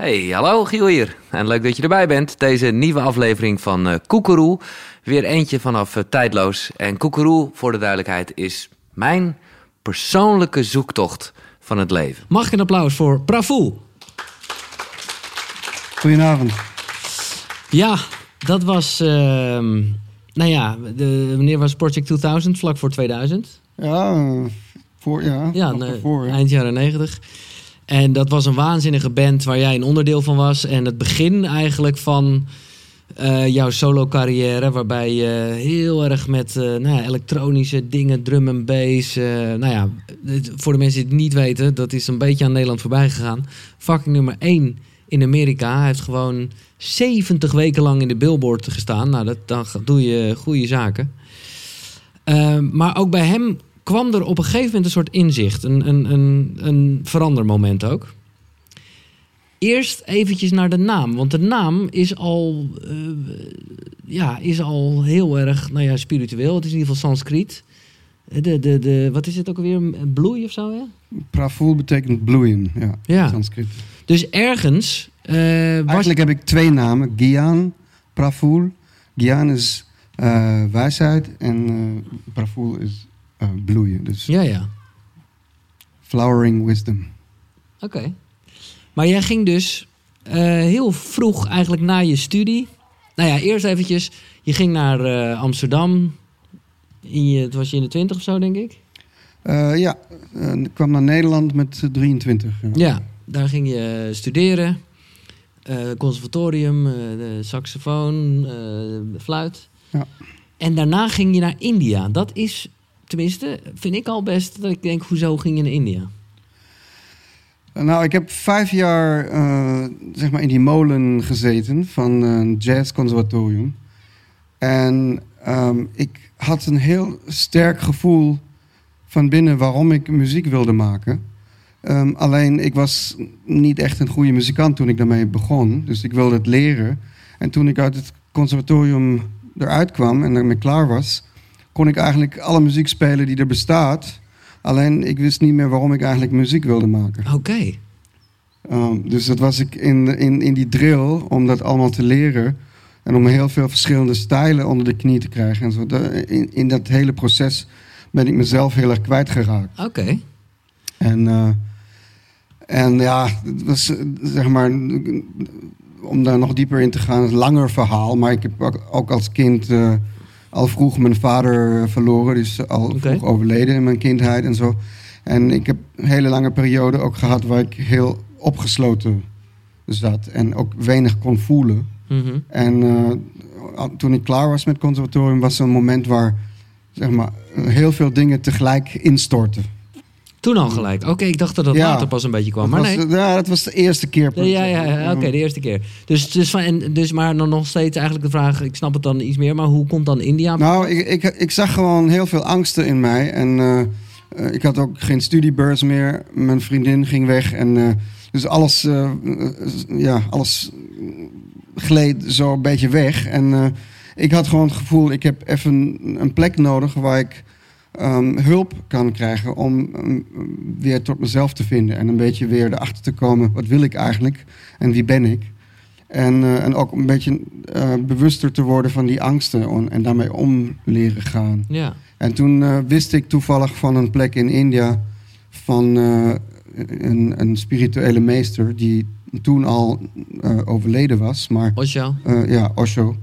Hey, hallo Giel hier. En leuk dat je erbij bent. Deze nieuwe aflevering van uh, Koekeroe. Weer eentje vanaf uh, Tijdloos. En Koekeroe, voor de duidelijkheid, is mijn persoonlijke zoektocht van het leven. Mag ik een applaus voor Pravoel? Goedenavond. Ja, dat was... Uh, nou ja, de, wanneer was Project 2000? Vlak voor 2000? Ja, voor, ja, ja nee, voor, eind jaren 90. En dat was een waanzinnige band waar jij een onderdeel van was. En het begin eigenlijk van uh, jouw solo carrière, waarbij je heel erg met uh, nou ja, elektronische dingen, drum en bass. Uh, nou ja, voor de mensen die het niet weten, dat is een beetje aan Nederland voorbij gegaan. Fucking nummer 1 in Amerika. Hij heeft gewoon 70 weken lang in de billboard gestaan. Nou, dat, dan doe je goede zaken. maar ook bij hem kwam er op een gegeven moment een soort inzicht, een, een, een, een verandermoment ook. Eerst eventjes naar de naam, want de naam is al, uh, ja, is al heel erg nou ja, spiritueel. Het is in ieder geval Sanskriet. De, de, de, wat is het ook alweer? Bloei of zo? Praful betekent bloeien, ja. ja. Sanskriet. Dus ergens. Uh, Eigenlijk heb ik twee namen: Gyan, Praful. Gyan is uh, wijsheid en Praful is uh, bloeien. Dus ja, ja. Flowering wisdom. Oké. Maar jij ging dus uh, heel vroeg eigenlijk na je studie. Nou ja, eerst eventjes. Je ging naar uh, Amsterdam. In je, het was je in de twintig of zo, denk ik? ja, ik kwam naar Nederland met 23. Ja. ja, daar ging je studeren. conservatorium, saxofoon, fluit. Ja. En daarna ging je naar India. Dat is tenminste, vind ik al best dat ik denk, hoezo ging je naar India? Nou, ik heb vijf jaar uh, zeg maar in die molen gezeten van een jazzconservatorium. En um, ik had een heel sterk gevoel van binnen waarom ik muziek wilde maken. Um, alleen ik was niet echt een goede muzikant toen ik daarmee begon. Dus ik wilde het leren. En toen ik uit het conservatorium eruit kwam en daarmee klaar was, kon ik eigenlijk alle muziek spelen die er bestaat. Alleen ik wist niet meer waarom ik eigenlijk muziek wilde maken. Oké. Um, dus dat was ik in, in, in die drill om dat allemaal te leren. En om heel veel verschillende stijlen onder de knie te krijgen. En zo. in, in dat hele proces ben ik mezelf heel erg kwijtgeraakt. Oké. En, uh, en ja, het was zeg maar. Om daar nog dieper in te gaan, een langer verhaal. Maar ik heb ook, ook als kind. Uh, al vroeg mijn vader verloren. Dus al okay. vroeg overleden in mijn kindheid en zo. En ik heb een hele lange periode ook gehad waar ik heel opgesloten zat. En ook weinig kon voelen. Mm -hmm. En uh, toen ik klaar was met conservatorium was er een moment waar zeg maar, heel veel dingen tegelijk instortten. Toen al gelijk. Oké, okay, ik dacht dat dat ja, later pas een beetje kwam. Maar was, nee. Ja, dat was de eerste keer. Ja, ja, ja oké, okay, de eerste keer. Dus, dus, van, en, dus maar dan nog steeds eigenlijk de vraag, ik snap het dan iets meer, maar hoe komt dan India? Nou, ik, ik, ik zag gewoon heel veel angsten in mij. En uh, uh, ik had ook geen studiebeurs meer. Mijn vriendin ging weg. En uh, dus alles, ja, alles gleed zo een beetje weg. En ik had gewoon het gevoel, ik heb even een plek nodig waar ik um, hulp kan krijgen om um, weer tot mezelf te vinden. En een beetje weer erachter te komen, wat wil ik eigenlijk en wie ben ik? En, uh, en ook een beetje uh, bewuster te worden van die angsten en daarmee om leren gaan. Ja. En toen uh, wist ik toevallig van een plek in India van een, een, spirituele meester die toen al overleden was. Maar, Osho? ja, Osho.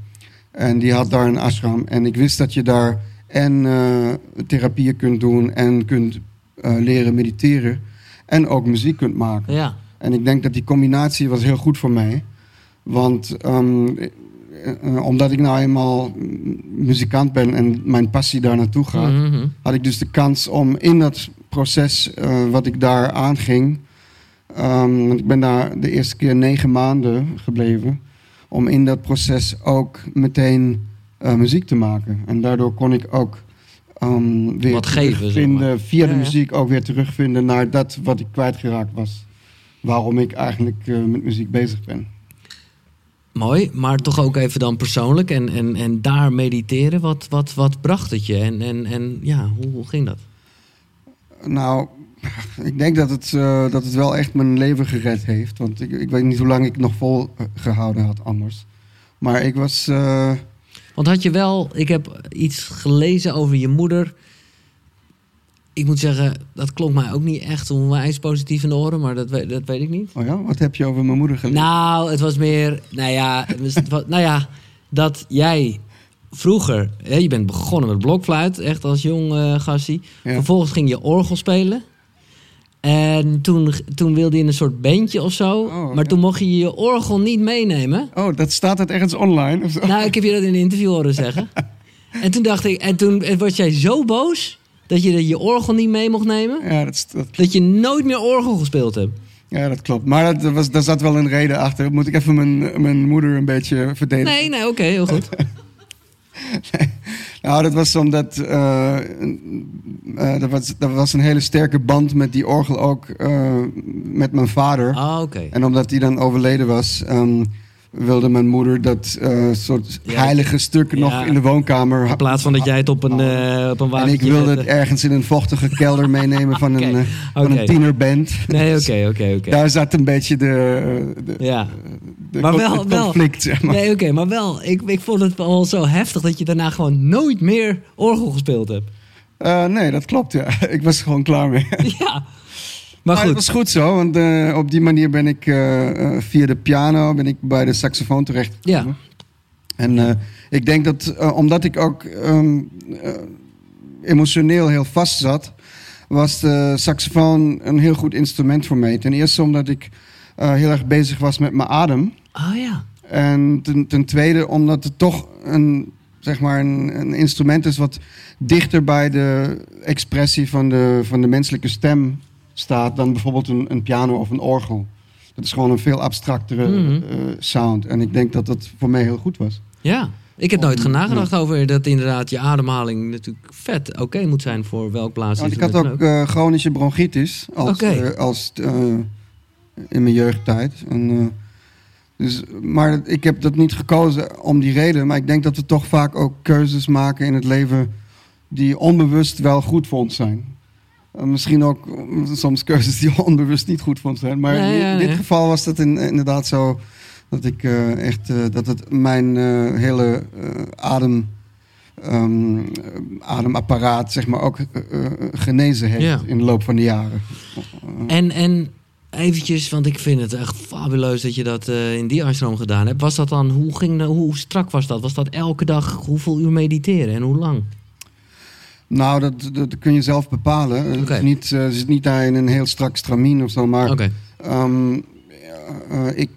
En die had daar een ashram. En ik wist dat je daar en uh, therapieën kunt doen en kunt uh, leren mediteren en ook muziek kunt maken. Ja. En ik denk dat die combinatie was heel goed voor mij. Want um, uh, omdat ik nou eenmaal muzikant ben en mijn passie daar naartoe gaat, mm -hmm. had ik dus de kans om in dat proces wat ik daar aanging, um, want ik ben daar de eerste keer negen maanden gebleven, om in dat proces ook meteen uh, muziek te maken. En daardoor kon ik ook um, weer wat geven, maar. via de ja, muziek ook weer terugvinden naar dat wat ik kwijtgeraakt was. Waarom ik eigenlijk uh, met muziek bezig ben. Mooi, maar toch ook even dan persoonlijk en, en, en daar mediteren. Wat, wat, wat bracht het je en, en, en ja, hoe, hoe ging dat? Nou, Ik denk dat het, eh, dat het wel echt mijn leven gered heeft. Want ik, ik weet niet hoe lang ik nog vol eh, gehouden had anders. Maar ik was... eh, Want had je wel, ik heb iets gelezen over je moeder. Ik moet zeggen, dat klonk mij ook niet echt onwijs positief in de oren, maar dat, weet- dat weet ik niet. oh ja, wat heb je over mijn moeder gelezen? Nou, het was meer, nou ja, was- nou ja dat jij vroeger, hè, je bent begonnen met blokfluit, echt als jong gastie. Ja. Vervolgens ging je orgel spelen. En toen, toen wilde je in een soort bandje of zo. Oh, maar ja. toen mocht je je orgel niet meenemen. Oh, dat staat het ergens online? Of zo? Nou, ik heb je dat in een interview horen zeggen. En toen dacht ik, en toen was jij zo boos dat je je orgel niet mee mocht nemen, Ja, dat, is- dat, dat je nooit meer orgel gespeeld hebt. ja, dat klopt. Maar dat was, daar zat wel een reden achter. Moet ik even mijn, mijn moeder een beetje verdedigen? Nee, nee, oké, heel goed. Nou, dat was omdat... eh, dat, was, dat was een hele sterke band met die orgel ook eh, met mijn vader. Ah, oké. En omdat hij dan overleden was, ehm, wilde mijn moeder dat soort Ja. heilige stuk Ja. nog in de woonkamer. In plaats van dat jij het op een, eh op een En ik wilde het ergens in een vochtige kelder meenemen van, een, van een tienerband. Nee, oké, oké, oké. Daar zat een beetje de, de, Ja. Maar wel- het wel. conflict, zeg maar. Nee, oké, maar wel. Ik, ik vond het wel zo heftig dat je daarna gewoon nooit meer orgel gespeeld hebt. Eh, nee, dat klopt, ja. Ik was gewoon klaar mee. Ja. Maar Maar het goed. was goed zo, want eh, op die manier ben ik eh, via de piano ben ik bij de saxofoon terechtgekomen. En eh, ik denk dat, omdat ik ook ehm, eh, emotioneel heel vast zat, was de saxofoon een heel goed instrument voor mij. Ten eerste omdat ik eh, heel erg bezig was met mijn adem. Ah ja. En ten, ten tweede omdat het toch een, zeg maar een, een instrument is wat dichter bij de expressie van de, van de menselijke stem staat dan bijvoorbeeld een, een piano of een orgel. Dat is gewoon een veel abstractere Mhm. eh, sound. En ik denk dat dat voor mij heel goed was. Ja. Ik heb nooit nagedacht over dat inderdaad je ademhaling natuurlijk vet oké moet zijn voor welk Want ik blaasinstrument had ook eh, chronische bronchitis als, als in mijn jeugdtijd. En, eh, dus, maar ik heb dat niet gekozen om die reden. Maar ik denk dat we toch vaak ook keuzes maken in het leven die onbewust wel goed voor ons zijn. Eh, misschien ook eh, soms keuzes die onbewust niet goed voor ons zijn. Maar in, ja, in dit geval was dat in- inderdaad zo dat ik echt dat het mijn hele adem ehm, ademapparaat zeg maar ook genezen heeft Ja. in de loop van de jaren. En, en eventjes, want ik vind het echt fabuleus dat je dat eh, in die ashram gedaan hebt. Was dat dan, hoe, ging, hoe strak was dat? Was dat elke dag hoeveel uur mediteren en hoe lang? Nou, dat, dat kun je zelf bepalen. Het Oké. is niet, eh, het zit niet daar in een heel strak stramien of zo, maar. Ehm, eh, ik,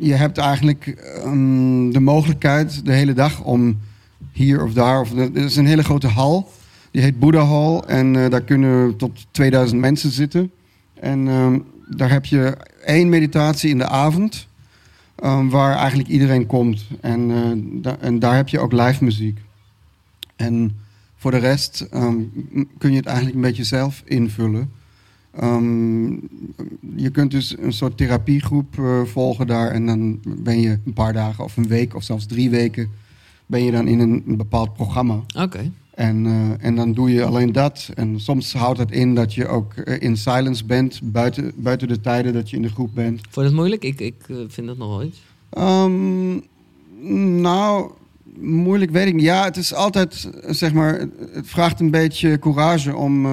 je hebt eigenlijk ehm, de mogelijkheid de hele dag om hier of daar. Of, er is een hele grote hal. Die heet Buddha Hall. En daar kunnen tot 2000 mensen zitten. En ehm, daar heb je één meditatie in de avond. ehm, waar eigenlijk iedereen komt. En, eh, en daar heb je ook live muziek. En voor de rest ehm, kun je het eigenlijk een beetje zelf invullen. Je kunt dus een soort therapiegroep eh, volgen daar. En dan ben je een paar dagen of een week of zelfs drie weken... ben je dan in een bepaald programma. Oké. En, eh, en dan doe je alleen dat. En soms houdt het in dat je ook eh, in silence bent... Buiten, buiten de tijden dat je in de groep bent. Vond je dat moeilijk? Ik, ik eh, vind dat nog iets. Ehm, nou, moeilijk weet ik niet. Ja, het is altijd, zeg maar, het vraagt een beetje courage om,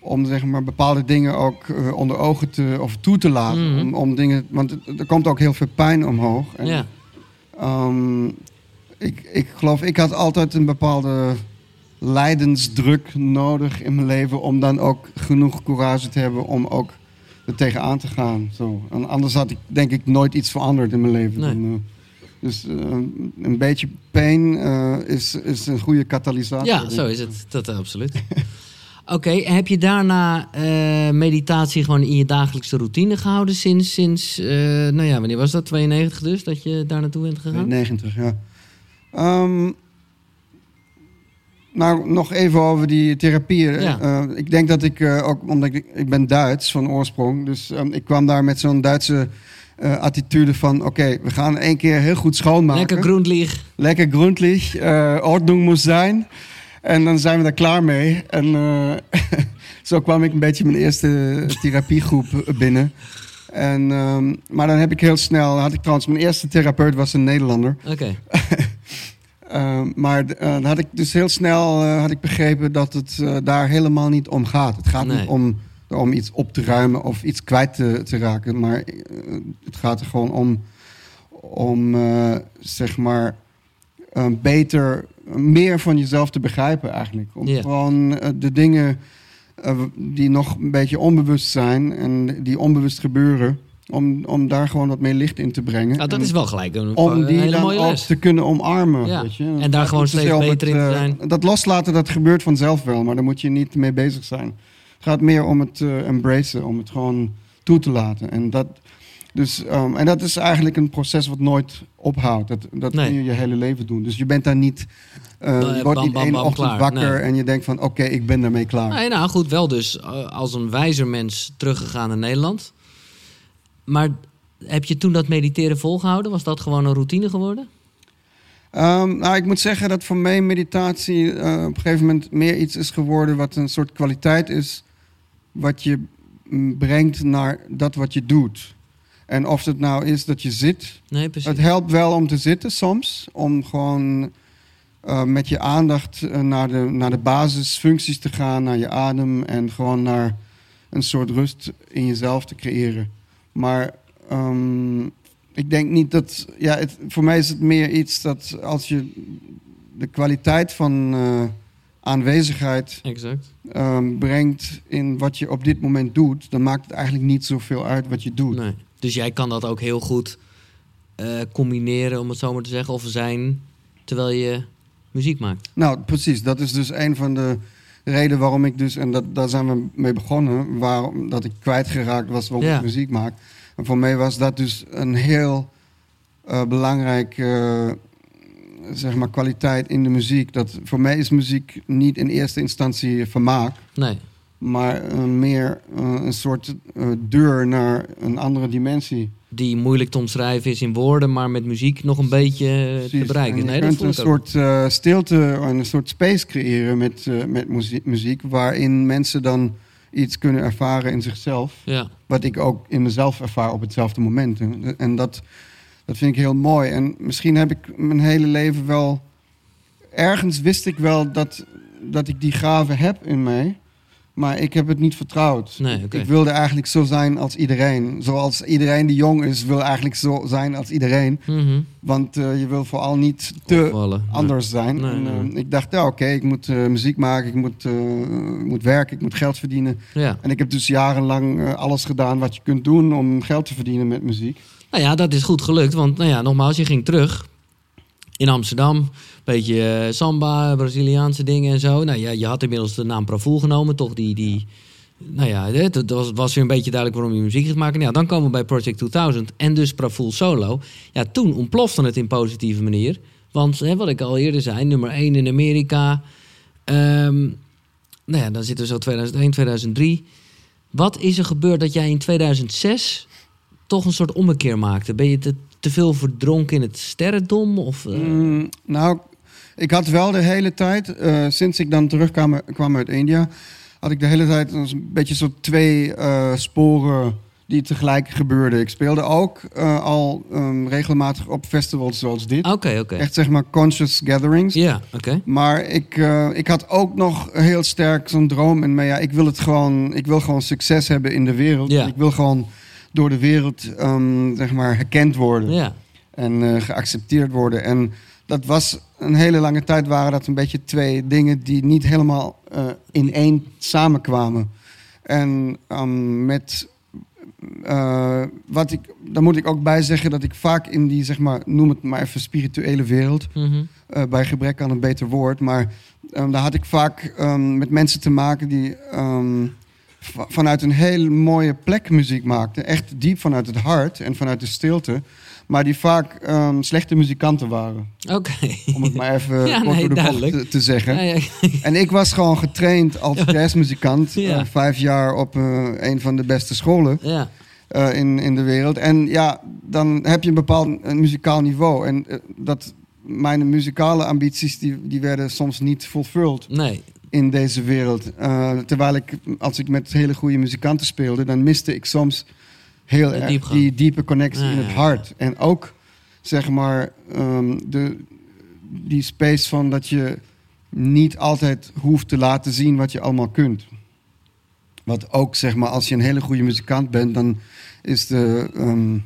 om zeg maar, bepaalde dingen ook onder ogen te, of toe te laten. Mhm. om, om dingen, want er komt ook heel veel pijn omhoog. En, Ja. ehm, ik, ik geloof, ik had altijd een bepaalde lijdensdruk nodig in mijn leven om dan ook genoeg courage te hebben om ook er tegenaan te gaan. Zo. En anders had ik denk ik nooit iets veranderd in mijn leven. Nee. Dan, eh, dus eh, een beetje pijn eh, is, is een goede katalysator. Ja, zo is het. Dat absoluut. Oké, heb je daarna meditatie gewoon in je dagelijkse routine gehouden sinds, sinds nou ja, wanneer was dat? 92 dus, dat je daar naartoe bent gegaan? 90, ja. Ehm, nou, nog even over die therapieën. Ja. Eh, ik denk dat ik eh, ook, omdat ik, ik ben Duits van oorsprong, dus ehm, ik kwam daar met zo'n Duitse eh, attitude van: oké, we gaan één keer heel goed schoonmaken. Lekker groenlieg. Lekker gründlich, eh ordnung moet zijn. En dan zijn we daar klaar mee. En zo kwam ik een beetje mijn eerste therapiegroep binnen. En, ehm, maar dan heb ik heel snel, had ik trouwens, mijn eerste therapeut was een Nederlander. Oké. Ehm, maar eh, dan had ik dus heel snel eh, had ik begrepen dat het eh, daar helemaal niet om gaat. Het gaat Nee. niet om, om iets op te ruimen of iets kwijt te, te raken. Maar het gaat er gewoon om, om zeg maar, beter, meer van jezelf te begrijpen eigenlijk. Om gewoon de dingen die nog een beetje onbewust zijn en die onbewust gebeuren, om, om daar gewoon wat meer licht in te brengen. Nou, dat En- is wel gelijk een, om die dan mooie ook les. te kunnen omarmen. Ja. Weet je? En Het daar gewoon steeds beter in te eh, zijn. Dat loslaten, dat gebeurt vanzelf wel, maar daar moet je niet mee bezig zijn. Het gaat meer om het eh embracen, om het gewoon toe te laten. En dat, dus, ehm, en dat is eigenlijk een proces wat nooit ophoudt. Dat, dat Nee. kun je je hele leven doen. Dus je bent daar niet... je wordt niet één ochtend klaar. wakker Nee. en je denkt van... oké, ik ben daarmee klaar. Nee, nou goed, wel dus als een wijzer mens teruggegaan naar Nederland. Maar heb je toen dat mediteren volgehouden? Was dat gewoon een routine geworden? Ehm, nou, ik moet zeggen dat voor mij meditatie eh, op een gegeven moment meer iets is geworden wat een soort kwaliteit is, wat je mm, brengt naar dat wat je doet. En of het nou is dat je zit, Nee, precies. het helpt wel om te zitten soms, om gewoon eh, met je aandacht eh, naar, de, naar de basisfuncties te gaan, naar je adem en gewoon naar een soort rust in jezelf te creëren. Maar ehm, ik denk niet dat. Ja, het, voor mij is het meer iets dat als je de kwaliteit van eh, aanwezigheid Exact. ehm, brengt in wat je op dit moment doet, dan maakt het eigenlijk niet zoveel uit wat je doet. Nee. Dus jij kan dat ook heel goed eh, combineren, om het zo maar te zeggen, of zijn terwijl je muziek maakt. Nou, precies. Dat is dus een van de redenen waarom ik dus, en dat, daar zijn we mee begonnen, waarom dat ik kwijtgeraakt was waarom Ja. ik muziek maak. En voor mij was dat dus een heel eh belangrijk, zeg maar, kwaliteit in de muziek. Dat, voor mij is muziek niet in eerste instantie vermaak, Nee. maar meer eh, een soort eh, deur naar een andere dimensie. Die moeilijk te omschrijven is in woorden, maar met muziek nog een beetje eh, te bereiken. En je Nee, kunt een soort eh, stilte en een soort space creëren met, eh, met muziek, muziek, waarin mensen dan iets kunnen ervaren in zichzelf. Ja. Wat ik ook in mezelf ervaar op hetzelfde moment. En dat, dat vind ik heel mooi. En misschien heb ik mijn hele leven wel. Ergens wist ik wel dat, dat ik die gave heb in mij. Maar ik heb het niet vertrouwd. Nee. Ik wilde eigenlijk zo zijn als iedereen. Zoals iedereen die jong is, wil eigenlijk zo zijn als iedereen. Mhm. Want eh, je wil vooral niet te Opvallen. Nee. anders zijn. Nee, en, nee. eh, ik dacht, ja, oké, ik moet eh, muziek maken, ik moet, ik moet werken, ik moet geld verdienen. Ja. En ik heb dus jarenlang alles gedaan wat je kunt doen om geld te verdienen met muziek. Nou ja, dat is goed gelukt. Want nou ja, nogmaals, je ging terug in Amsterdam. Beetje eh, samba, Braziliaanse dingen en zo. Nou ja, je had inmiddels de naam Pravoel genomen. Toch die... die nou ja, het was, was weer een beetje duidelijk waarom je muziek gaat maken. Nou ja, dan komen we bij Project 2000 en dus Pravoel Solo. Ja, toen ontplofte het in positieve manier. Want hè, wat ik al eerder zei, nummer 1 in Amerika. Ehm, nou ja, dan zitten we zo 2001, 2003. Wat is er gebeurd dat jij in 2006 toch een soort ommekeer maakte? Ben je te, te veel verdronken in het sterrendom? Of, eh, Mm, nou, ik had wel de hele tijd, eh, sinds ik dan terugkwam kwam uit India, had ik de hele tijd een beetje zo twee eh, sporen die tegelijk gebeurden. Ik speelde ook al ehm, regelmatig op festivals zoals dit. Oké, oké. Echt zeg maar conscious gatherings. Ja, oké. Maar ik, ik had ook nog heel sterk zo'n droom in me. Ja, ik wil het gewoon, ik wil gewoon succes hebben in de wereld. Ja. Ik wil gewoon door de wereld ehm, zeg maar herkend worden Ja, en eh, geaccepteerd worden. En dat was een hele lange tijd waren dat een beetje twee dingen die niet helemaal eh, in één samenkwamen. En ehm, met eh, wat ik, daar moet ik ook bij zeggen dat ik vaak in die, zeg maar, noem het maar even spirituele wereld, mhm. bij gebrek aan een beter woord. Maar ehm, daar had ik vaak met mensen te maken die vanuit een hele mooie plek muziek maakten. Echt diep vanuit het hart en vanuit de stilte. Maar die vaak ehm, slechte muzikanten waren. oké. Om het maar even Ja, kort nee, door de bocht te, te zeggen. Ja, ja. En ik was gewoon getraind als jazzmuzikant. Ja. eh, vijf jaar op eh, een van de beste scholen ja. eh, in, in de wereld. En ja, dan heb je een bepaald een muzikaal niveau. En dat mijn muzikale ambities die, die werden soms niet fulfilled Nee. In deze wereld. Eh, terwijl ik, als ik met hele goede muzikanten speelde, dan miste ik soms heel erg diepgang. die diepe connectie Ja, in het ja. hart. En ook, zeg maar, ehm, de, die space van dat je niet altijd hoeft te laten zien wat je allemaal kunt. Wat ook, zeg maar, als je een hele goede muzikant bent, dan is de, ehm,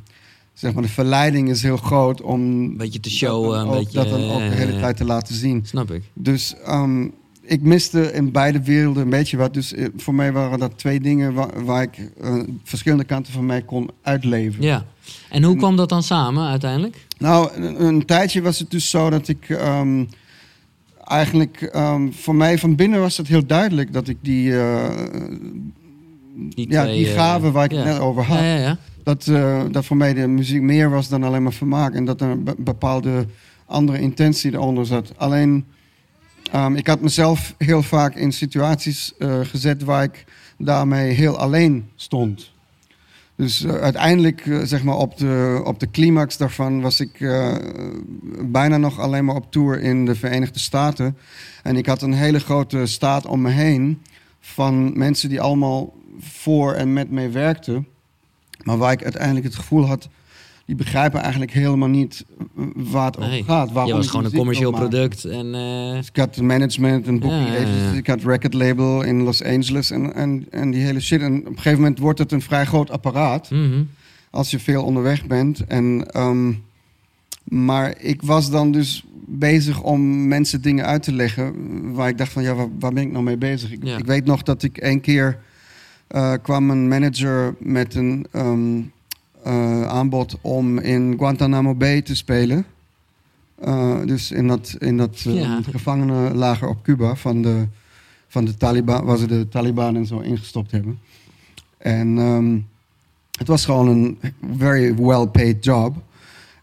zeg maar, de verleiding is heel groot om Een beetje te showen, dat een dan ook, beetje... dat dan ook de hele tijd te laten zien. Snap ik. Dus ehm, ik miste in beide werelden een beetje wat. Dus eh, voor mij waren dat twee dingen waar, waar ik eh, verschillende kanten van mij kon uitleven. Ja. En hoe kwam dat dan samen uiteindelijk? Nou, een, een tijdje was het dus zo dat ik ehm, eigenlijk ehm, voor mij van binnen was het heel duidelijk dat ik die, eh, Die ja, die eh, gave waar ik ja. het net over had. Ja, ja, ja. Dat, dat voor mij de muziek meer was dan alleen maar vermaak. En dat er een be- bepaalde andere intentie eronder zat. Alleen, ehm, ik had mezelf heel vaak in situaties eh, gezet waar ik daarmee heel alleen stond. Dus eh, uiteindelijk, eh, zeg maar, op de, op de climax daarvan was ik bijna nog alleen maar op tour in de Verenigde Staten. En ik had een hele grote staat om me heen van mensen die allemaal voor en met mij werkten. Maar waar ik uiteindelijk het gevoel had, die begrijpen eigenlijk helemaal niet waar het Nee. over gaat. Waarom Je was gewoon een commercieel product. En, eh, Dus ik had management en booking Ja, ja, ja. agencies, ik had record label in Los Angeles en, en, en die hele shit. En op een gegeven moment wordt het een vrij groot apparaat mhm. als je veel onderweg bent. En, ehm, maar ik was dan dus bezig om mensen dingen uit te leggen waar ik dacht van ja, waar, waar ben ik nou mee bezig? Ik, ik weet nog dat ik één keer eh, kwam een manager met een ehm, eh, aanbod om in Guantanamo Bay te spelen. Eh, dus in dat, in dat eh, Ja. gevangenenlager op Cuba van de, van de Taliban, waar ze de Taliban en zo ingestopt hebben. En ehm, het was gewoon een very well paid job.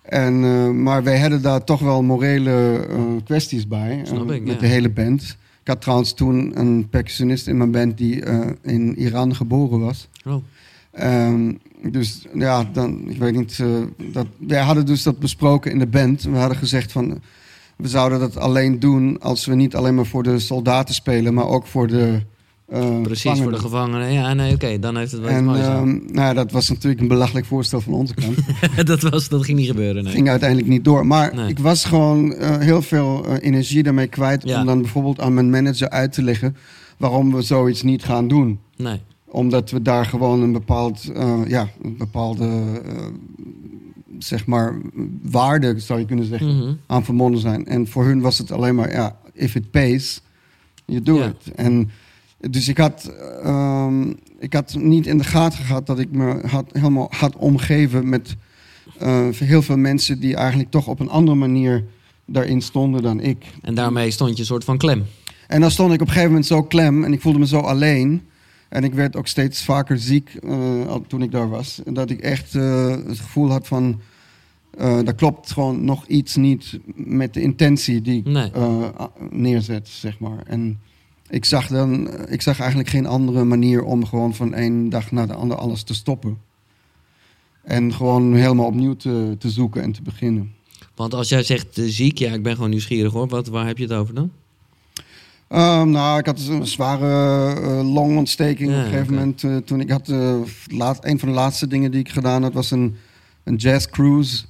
En, maar wij hadden daar toch wel morele kwesties bij. Ik, met ja. de hele band. Ik had trouwens toen een percussionist in mijn band die in Iran geboren was. Oh. Ehm, dus ja, dan, ik weet niet. eh, dat, wij hadden dus dat besproken in de band. We hadden gezegd van. We zouden dat alleen doen als we niet alleen maar voor de soldaten spelen, maar ook voor de. eh, Precies, voor de gevangenen. Ja, nee, oké, dan heeft het wel iets En moois ehm, nou, ja, dat was natuurlijk een belachelijk voorstel van onze kant. dat, was, dat ging niet gebeuren, nee. ging uiteindelijk niet door. Maar Nee. ik was gewoon eh, heel veel energie daarmee kwijt Ja. om dan bijvoorbeeld aan mijn manager uit te leggen waarom we zoiets niet gaan doen. Nee. Omdat we daar gewoon een bepaald, eh, ja, een bepaalde, eh, zeg maar, waarde, zou je kunnen zeggen, Mhm. aan verbonden zijn. En voor hun was het alleen maar, ja, if it pays, you do it. En dus ik had, ehm, ik had niet in de gaten gehad dat ik me had, helemaal had omgeven met eh, heel veel mensen die eigenlijk toch op een andere manier daarin stonden dan ik. En daarmee stond je een soort van klem. En dan stond ik op een gegeven moment zo klem en ik voelde me zo alleen. En ik werd ook steeds vaker ziek eh, al toen ik daar was. Dat ik echt eh, het gevoel had van... eh daar klopt gewoon nog iets niet met de intentie die ik Nee. neerzet, zeg maar. En ik zag, dan, ik zag eigenlijk geen andere manier om gewoon van één dag naar de andere alles te stoppen. En gewoon helemaal opnieuw te, te zoeken en te beginnen. Want als jij zegt ziek, ja, ik ben gewoon nieuwsgierig hoor. Wat, waar heb je het over dan? Ehm, nou, ik had dus een zware eh, longontsteking Ja, op een gegeven moment. eh, toen ik had, eh, laat, een van de laatste dingen die ik gedaan had, was een, een jazz cruise.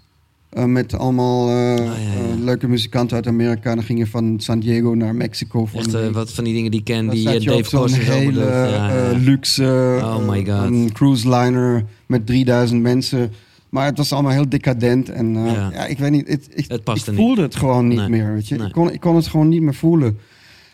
met allemaal Ah, ja, ja. leuke muzikanten uit Amerika. Dan ging je van San Diego naar Mexico. Voor Echt wat van die dingen die ik ken, die Dave zo'n Koster zo hele luxe Oh my God. een cruise liner met 3000 mensen. Maar het was allemaal heel decadent. En Ja. ik weet niet, het, ik, Het niet. voelde het gewoon niet Nee. meer. Weet je? Nee. Ik, kon, ik kon het gewoon niet meer voelen.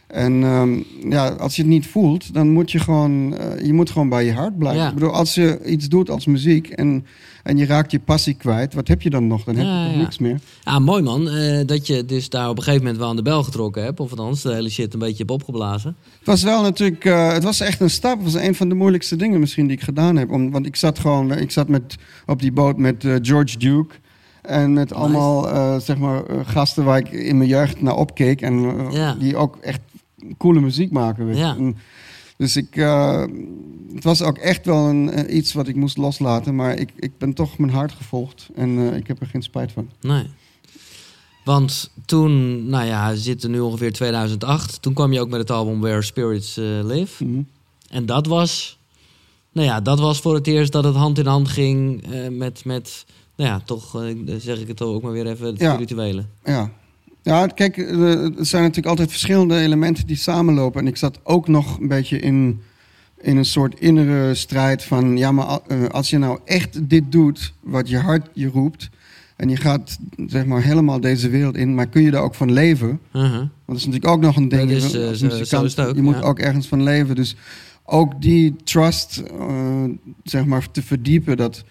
En ehm, ja, als je het niet voelt, dan moet je gewoon, eh, je moet gewoon bij je hart blijven. Ja. Ik bedoel, als je iets doet als muziek en, en je raakt je passie kwijt, wat heb je dan nog? Dan heb Ja, je toch ja. niks meer. Ah, mooi man. eh, dat je dus daar op een gegeven moment wel aan de bel getrokken hebt. Of althans, de hele shit een beetje hebt opgeblazen. Het was wel natuurlijk, eh, het was echt een stap. Het was een van de moeilijkste dingen misschien die ik gedaan heb. Om, want ik zat gewoon, ik zat met, op die boot met George Duke. En met allemaal, zeg maar, gasten waar ik in mijn jeugd naar opkeek. En Ja. die ook echt coole muziek maken. Weet je. Ja. En dus ik, eh, het was ook echt wel een, eh, iets wat ik moest loslaten. Maar ik, ik ben toch mijn hart gevolgd. En eh, ik heb er geen spijt van. Nee. Want toen, nou ja, zitten nu ongeveer 2008. Toen kwam je ook met het album Where Spirits Live. Mhm. En dat was, nou ja, dat was voor het eerst dat het hand in hand ging met, met, nou ja, toch zeg ik het ook maar weer even, het Ja. spirituele. Ja. Ja, kijk, eh, er zijn natuurlijk altijd verschillende elementen die samenlopen. En ik zat ook nog een beetje in, in een soort innere strijd van... ja, maar eh, als je nou echt dit doet, wat je hart je roept... en je gaat zeg maar helemaal deze wereld in... maar kun je daar ook van leven? Uh-huh. Want dat is natuurlijk ook nog een ding. Dat is, eh, als muzikant, zo ook, je moet ja. ook ergens van leven. Dus ook die trust, eh, zeg maar, te verdiepen... dat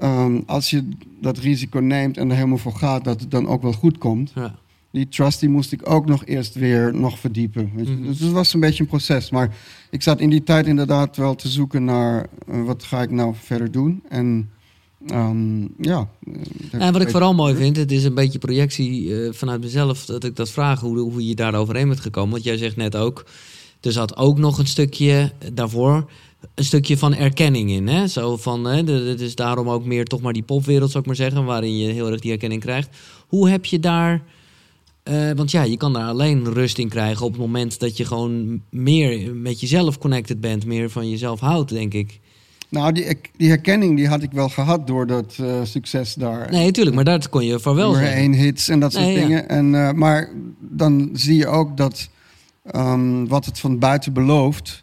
ehm, als je dat risico neemt en er helemaal voor gaat... dat het dan ook wel goed komt Ja. Die trust die moest ik ook nog eerst weer nog verdiepen. Weet je? Mhm. Dus het was een beetje een proces. Maar ik zat in die tijd inderdaad wel te zoeken naar eh, wat ga ik nou verder doen. En ehm, ja. eh, En wat ik vooral mooi vind, het is een beetje projectie eh, vanuit mezelf dat ik dat vraag, hoe, hoe je daar overheen bent gekomen. Want jij zegt net ook, er zat ook nog een stukje daarvoor, een stukje van erkenning in. Hè? Zo van, hè, het is daarom ook meer toch maar die popwereld, zou ik maar zeggen, waarin je heel erg die erkenning krijgt. Hoe heb je daar, eh, want ja, je kan daar alleen rust in krijgen op het moment dat je gewoon meer met jezelf connected bent, meer van jezelf houdt, denk ik. Nou, die, die herkenning die had ik wel gehad door dat eh, succes daar. Nee, tuurlijk, maar dat kon je voor wel nummer zeggen. één hits en dat soort Nee, ja. dingen. En, eh, maar dan zie je ook dat ehm, wat het van buiten belooft,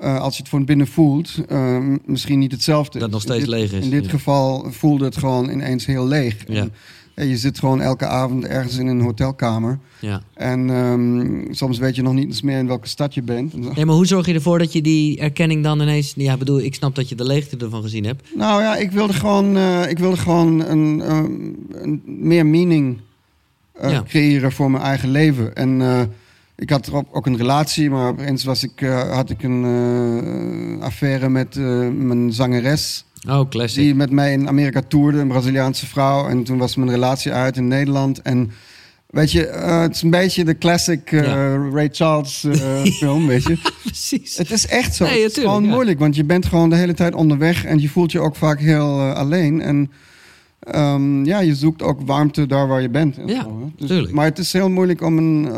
als je het van binnen voelt, eh, m- misschien niet hetzelfde Dat nog In steeds dit- leeg is, In dit ja. geval voelde het gewoon ineens heel leeg. Ja. En, eh, je zit gewoon elke avond ergens in een hotelkamer. Ja. En ehm, soms weet je nog niet eens meer in welke stad je bent. En. Nee, maar hoe zorg je ervoor dat je die erkenning dan ineens... Ja, bedoel, ik snap dat je de leegte ervan gezien hebt. Nou ja, ik wilde gewoon, eh, ik wilde gewoon een, ehm, een meer meaning eh, Ja. creëren voor mijn eigen leven. En eh, ik had er ook, een relatie, maar opeens was ik, had ik een affaire met mijn zangeres. Oh, classic. Die met mij in Amerika toerde, een Braziliaanse vrouw. En toen was mijn relatie uit in Nederland. En weet je, eh, het is een beetje de classic eh, Ja. Ray Charles eh, film, weet je. Precies. Het is echt zo. Nee, het is gewoon ja. moeilijk, want je bent gewoon de hele tijd onderweg en je voelt je ook vaak heel alleen. En ehm, ja, je zoekt ook warmte daar waar je bent. en Ja. Dus- tuurlijk. Maar het is heel moeilijk om, een,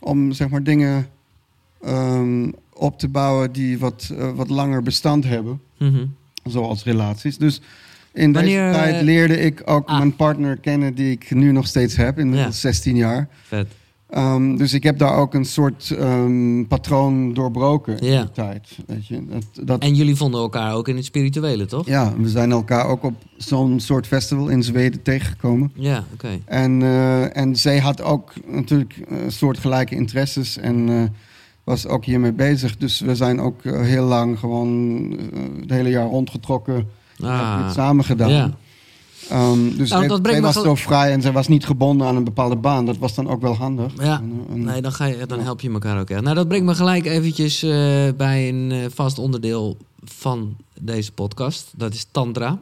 om zeg maar dingen ehm, op te bouwen die wat, wat langer bestand hebben, Mhm. Zoals relaties. Dus in Wanneer, deze tijd eh, leerde ik ook ah. mijn partner kennen die ik nu nog steeds heb, in Ja. 16 jaar. Vet. Ehm, dus ik heb daar ook een soort ehm, patroon doorbroken in die tijd. Weet je? Dat, dat, En jullie vonden elkaar ook in het spirituele, toch? ja, we zijn elkaar ook op zo'n soort festival in Zweden tegengekomen. Ja, oké. En, eh, en zij had ook natuurlijk eh, soortgelijke interesses en was ook hiermee bezig. Dus we zijn ook eh, heel lang gewoon eh, het hele jaar rondgetrokken. Ah, dit samen gedaan. ja. Ehm, dus Nou, me was zo vrij en zij was niet gebonden aan een bepaalde baan. Dat was dan ook wel handig. Ja. En, eh, en- Nee, dan, ga je, dan help je elkaar ook echt. Nou, dat brengt me gelijk eventjes bij een vast onderdeel van deze podcast. Dat is Tantra.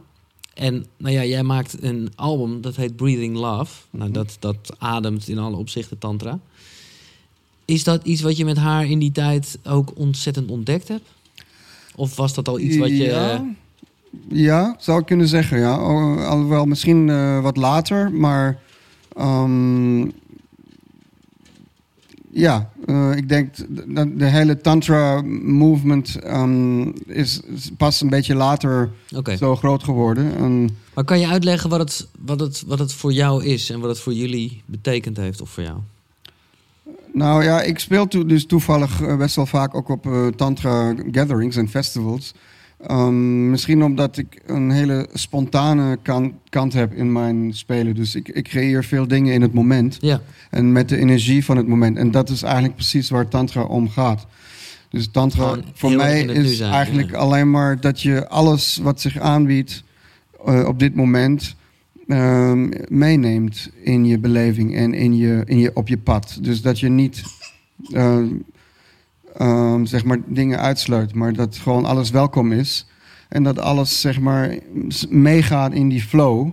En nou ja, jij maakt een album dat heet Breathing Love. Nou, dat, dat ademt in alle opzichten Tantra. Is dat iets wat je met haar in die tijd ook ontzettend ontdekt hebt? Of was dat al iets wat je... Ja, ja zou ik kunnen zeggen, ja. Alhoewel misschien eh, wat later, maar... ehm, ja, eh, ik denk dat de hele tantra movement ehm, is, is pas een beetje later zo groot geworden. En, Maar kan je uitleggen wat het, wat, het, wat het voor jou is en wat het voor jullie betekend heeft of voor jou? Nou ja, ik speel dus toevallig eh, best wel vaak ook op eh, tantra gatherings en festivals. Ehm, misschien omdat ik een hele spontane kan- kant heb in mijn spelen. Dus ik, ik creëer veel dingen in het moment. Ja, En met de energie van het moment. En dat is eigenlijk precies waar Tantra om gaat. Dus Tantra Gewoon voor mij is zijn, eigenlijk ja. alleen maar dat je alles wat zich aanbiedt eh, op dit moment. Ehm, meeneemt in je beleving en in je, in je, op je pad. Dus dat je niet ehm, ehm, zeg maar dingen uitsluit, maar dat gewoon alles welkom is. En dat alles zeg maar meegaat in die flow.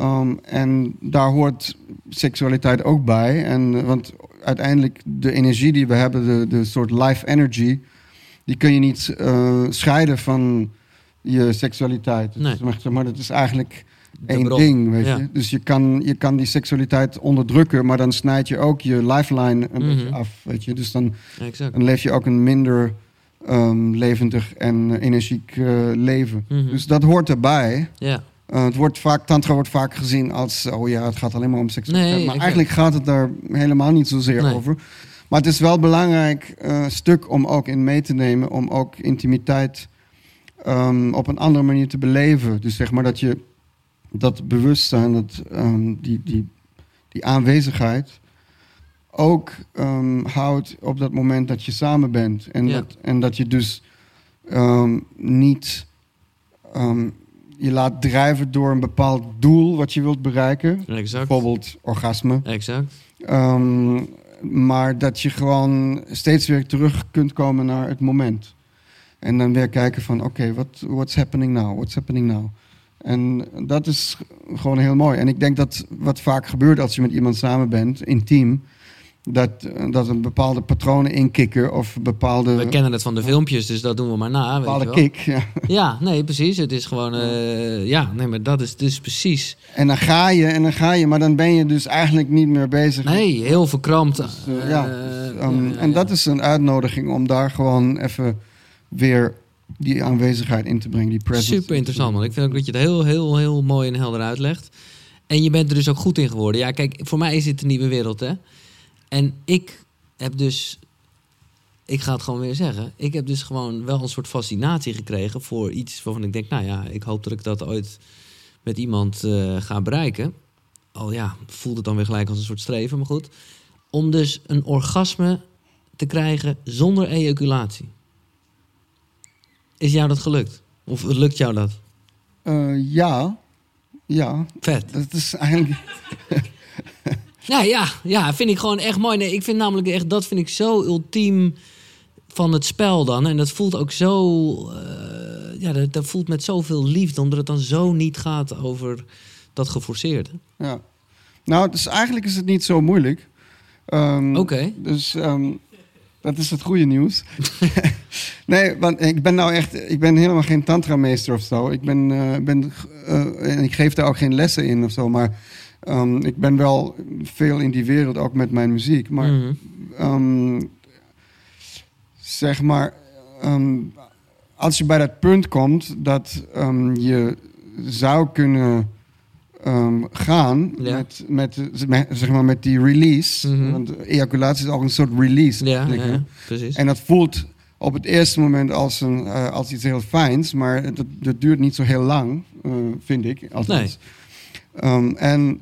Um, en daar hoort seksualiteit ook bij. En, want uiteindelijk de energie die we hebben, de, de soort life energy, die kun je niet eh, scheiden van je seksualiteit. Nee. Dus, zeg maar dat is eigenlijk één bron. ding, weet Ja. je. Dus je kan, je kan die seksualiteit onderdrukken, maar dan snijd je ook je lifeline een Mhm. beetje af, weet je. Dus dan, Exact. dan leef je ook een minder ehm, levendig en eh, energiek eh, leven. Mhm. Dus dat hoort erbij. Ja. Eh, het wordt vaak, tantra wordt vaak gezien als, oh ja, het gaat alleen maar om seksualiteit. Nee, maar eigenlijk gaat het daar helemaal niet zozeer Nee. over. Maar het is wel een belangrijk stuk om ook in mee te nemen, om ook intimiteit ehm, op een andere manier te beleven. Dus zeg maar dat je dat bewustzijn, dat, ehm, die, die, die aanwezigheid ook ehm, houdt op dat moment dat je samen bent. En, Ja. dat, en dat je dus ehm, niet je laat drijven door een bepaald doel wat je wilt bereiken. Exact. Bijvoorbeeld orgasme. Exact. Maar dat je gewoon steeds weer terug kunt komen naar het moment. En dan weer kijken van, oké, wat what's happening now? What's happening now? En dat is gewoon heel mooi. En ik denk dat wat vaak gebeurt als je met iemand samen bent, intiem, dat, eh, dat een bepaalde patronen inkikken of bepaalde, We kennen het van de filmpjes, dus dat doen we maar na. Weet je bepaalde wel. kick. Ja. Ja, nee, precies. Het is gewoon... eh, ja, nee, maar dat is dus precies... En dan ga je en dan ga je, maar dan ben je dus eigenlijk niet meer bezig. Nee, heel verkrampt. Dus, eh, ja, dus, ehm, en dat is een uitnodiging om daar gewoon even weer die aanwezigheid in te brengen, die presence. Super interessant, man. Ik vind ook dat je het heel, heel, heel mooi en helder uitlegt. En je bent er dus ook goed in geworden. Ja, kijk, voor mij is dit een nieuwe wereld, hè. En ik heb dus... Ik ga het gewoon weer zeggen. Ik heb dus gewoon wel een soort fascinatie gekregen voor iets waarvan ik denk... Nou ja, ik hoop dat ik dat ooit met iemand eh, ga bereiken. Al ja, voelt het dan weer gelijk als een soort streven, maar goed. Om dus een orgasme te krijgen zonder ejaculatie. Is jou dat gelukt? Of lukt jou dat? Eh, ja, ja, Vet. dat is eigenlijk... Ja, ja, ja, vind ik gewoon echt mooi. Nee, ik vind namelijk echt, dat vind ik zo ultiem van het spel dan. En dat voelt ook zo, eh, ja, dat, dat voelt met zoveel liefde, omdat het dan zo niet gaat over dat geforceerde. Ja. Nou, dus eigenlijk is het niet zo moeilijk. Ehm, Oké. Dus ehm, dat is het goede nieuws. nee, want ik ben nou echt, ik ben helemaal geen tantrameester of zo. Ik ben, eh, ben eh, en ik geef daar ook geen lessen in of zo, maar ehm, ik ben wel veel in die wereld, ook met mijn muziek. Maar Mhm. ehm, zeg maar, ehm, als je bij dat punt komt dat je zou kunnen ehm, gaan Ja. met, met, met, zeg maar, met die release. Mhm. Want ejaculatie is ook een soort release. Ja, precies. En dat voelt op het eerste moment als, een, eh, als iets heel fijns, maar dat, dat duurt niet zo heel lang, eh, vind ik. Althans. Ehm, en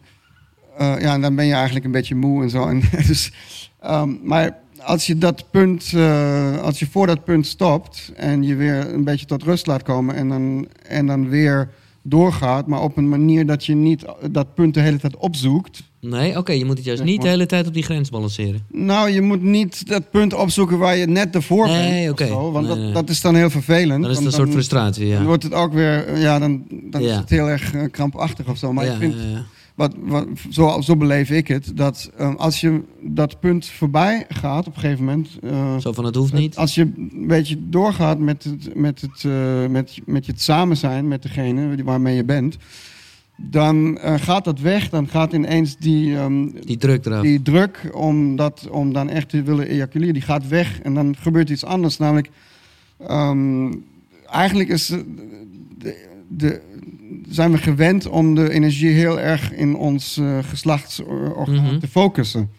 eh, ja, dan ben je eigenlijk een beetje moe en zo. En, dus, ehm, maar als je dat punt, als je voor dat punt stopt en je weer een beetje tot rust laat komen en dan, en dan weer doorgaat, maar op een manier dat je niet dat punt de hele tijd opzoekt. Nee, oké, je moet het juist niet de hele tijd op die grens balanceren. Nou, je moet niet dat punt opzoeken waar je net ervoor Nee, bent. zo, want Nee, dat, nee. dat is dan heel vervelend. Dan is een soort frustratie, Dan ja. wordt het ook weer, eh, ja, dan, dan is het heel erg eh, krampachtig of zo. Maar ja, ik vind, ja, ja. Wat, wat, zo, zo beleef ik het, dat eh, als je dat punt voorbij gaat op een gegeven moment. eh, Zo van, het hoeft niet. Als je een beetje doorgaat met het, met het, eh, met, met je het samen zijn met degene waarmee je bent. Dan eh, gaat dat weg, dan gaat ineens die, ehm, Die druk eraf. die druk om, dat, om dan echt te willen ejaculeren, die gaat weg. En dan gebeurt iets anders. Namelijk, ehm, eigenlijk is de, de, zijn we gewend om de energie heel erg in ons eh geslachtsorgaan Mhm. te focussen.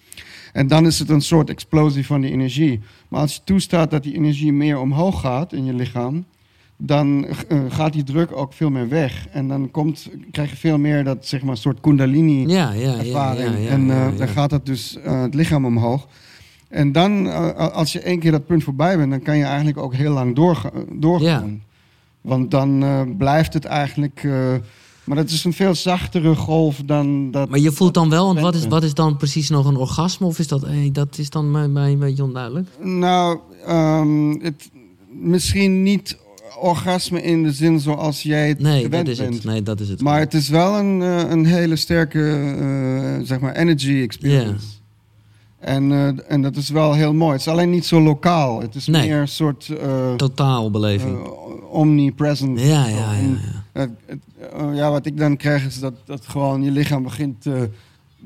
En dan is het een soort explosie van die energie. Maar als je toestaat dat die energie meer omhoog gaat in je lichaam, dan eh, gaat die druk ook veel meer weg. En dan komt, krijg je veel meer dat zeg maar, soort kundalini Ja, ja, ja. en eh, dan gaat het dus het lichaam omhoog. En dan, als je één keer dat punt voorbij bent, dan kan je eigenlijk ook heel lang doorga doorgaan. Want dan eh, blijft het eigenlijk. eh, maar dat is een veel zachtere golf dan dat. Maar je voelt dan wel, want wat is, wat is dan precies nog een orgasme? Of is dat, eh, dat is dan mij, mij een beetje onduidelijk? Nou, ehm, het, misschien niet orgasme in de zin zoals jij het Nee, gewend dat is bent. het. Nee, dat is het. Maar het is wel een, een hele sterke, zeg maar, energy experience. En, eh, en dat is wel heel mooi. Het is alleen niet zo lokaal. Het is Nee. meer een soort eh, Totaal beleving. eh, omnipresent. ja, ja, ja, ja. ja, wat ik dan krijg is dat, dat gewoon je lichaam begint te,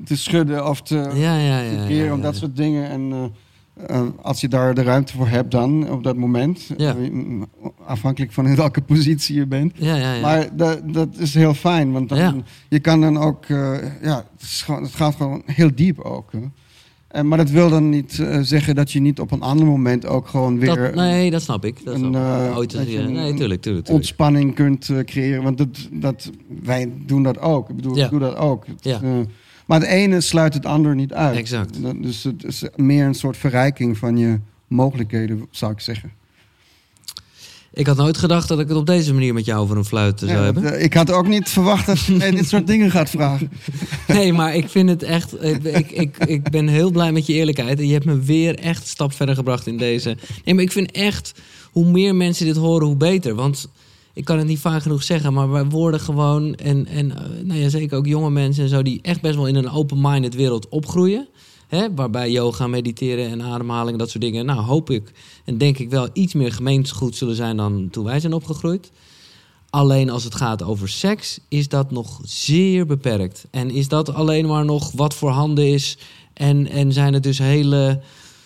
te schudden of te, Ja, ja, ja. te keren of dat soort dingen. En als je daar de ruimte voor hebt dan, op dat moment, eh, afhankelijk van in welke positie je bent. Ja, ja, ja. Maar dat, dat is heel fijn, want dan, je kan dan ook, ja, het, is gewoon- het gaat gewoon heel diep ook. Hè. En, maar dat wil dan niet eh, zeggen dat je niet op een ander moment ook gewoon weer dat, nee, dat snap ik. Dat een, eh, Ooit dat nee, tuurlijk, tuurlijk. tuurlijk. ontspanning kunt eh, creëren. Want dat, dat, wij doen dat ook. Ik bedoel, Ja. ik doe dat ook. Het, Ja. eh, maar het ene sluit het ander niet uit. Exact. Dat- Dus het is meer een soort verrijking van je mogelijkheden, zou ik zeggen. Ik had nooit gedacht dat ik het op deze manier met jou over een fluit zou Ja, hebben. dat, eh, ik had ook niet verwacht dat je mij dit soort dingen gaat vragen. Nee, maar ik vind het echt. Ik, ik, ik, ik ben heel blij met je eerlijkheid. En je hebt me weer echt een stap verder gebracht in deze. Nee, maar ik vind echt. Hoe meer mensen dit horen, hoe beter. Want ik kan het niet vaak genoeg zeggen. Maar wij worden gewoon. En, en eh, nou ja, zeker ook jonge mensen en zo. die echt best wel in een open-minded wereld opgroeien. Hè, waarbij yoga, mediteren en ademhaling, dat soort dingen. Nou, hoop ik en denk ik wel iets meer gemeenschap zullen zijn dan toen wij zijn opgegroeid. Alleen als het gaat over seks, is dat nog zeer beperkt. En is dat alleen maar nog wat voorhanden is. En, en zijn het dus hele,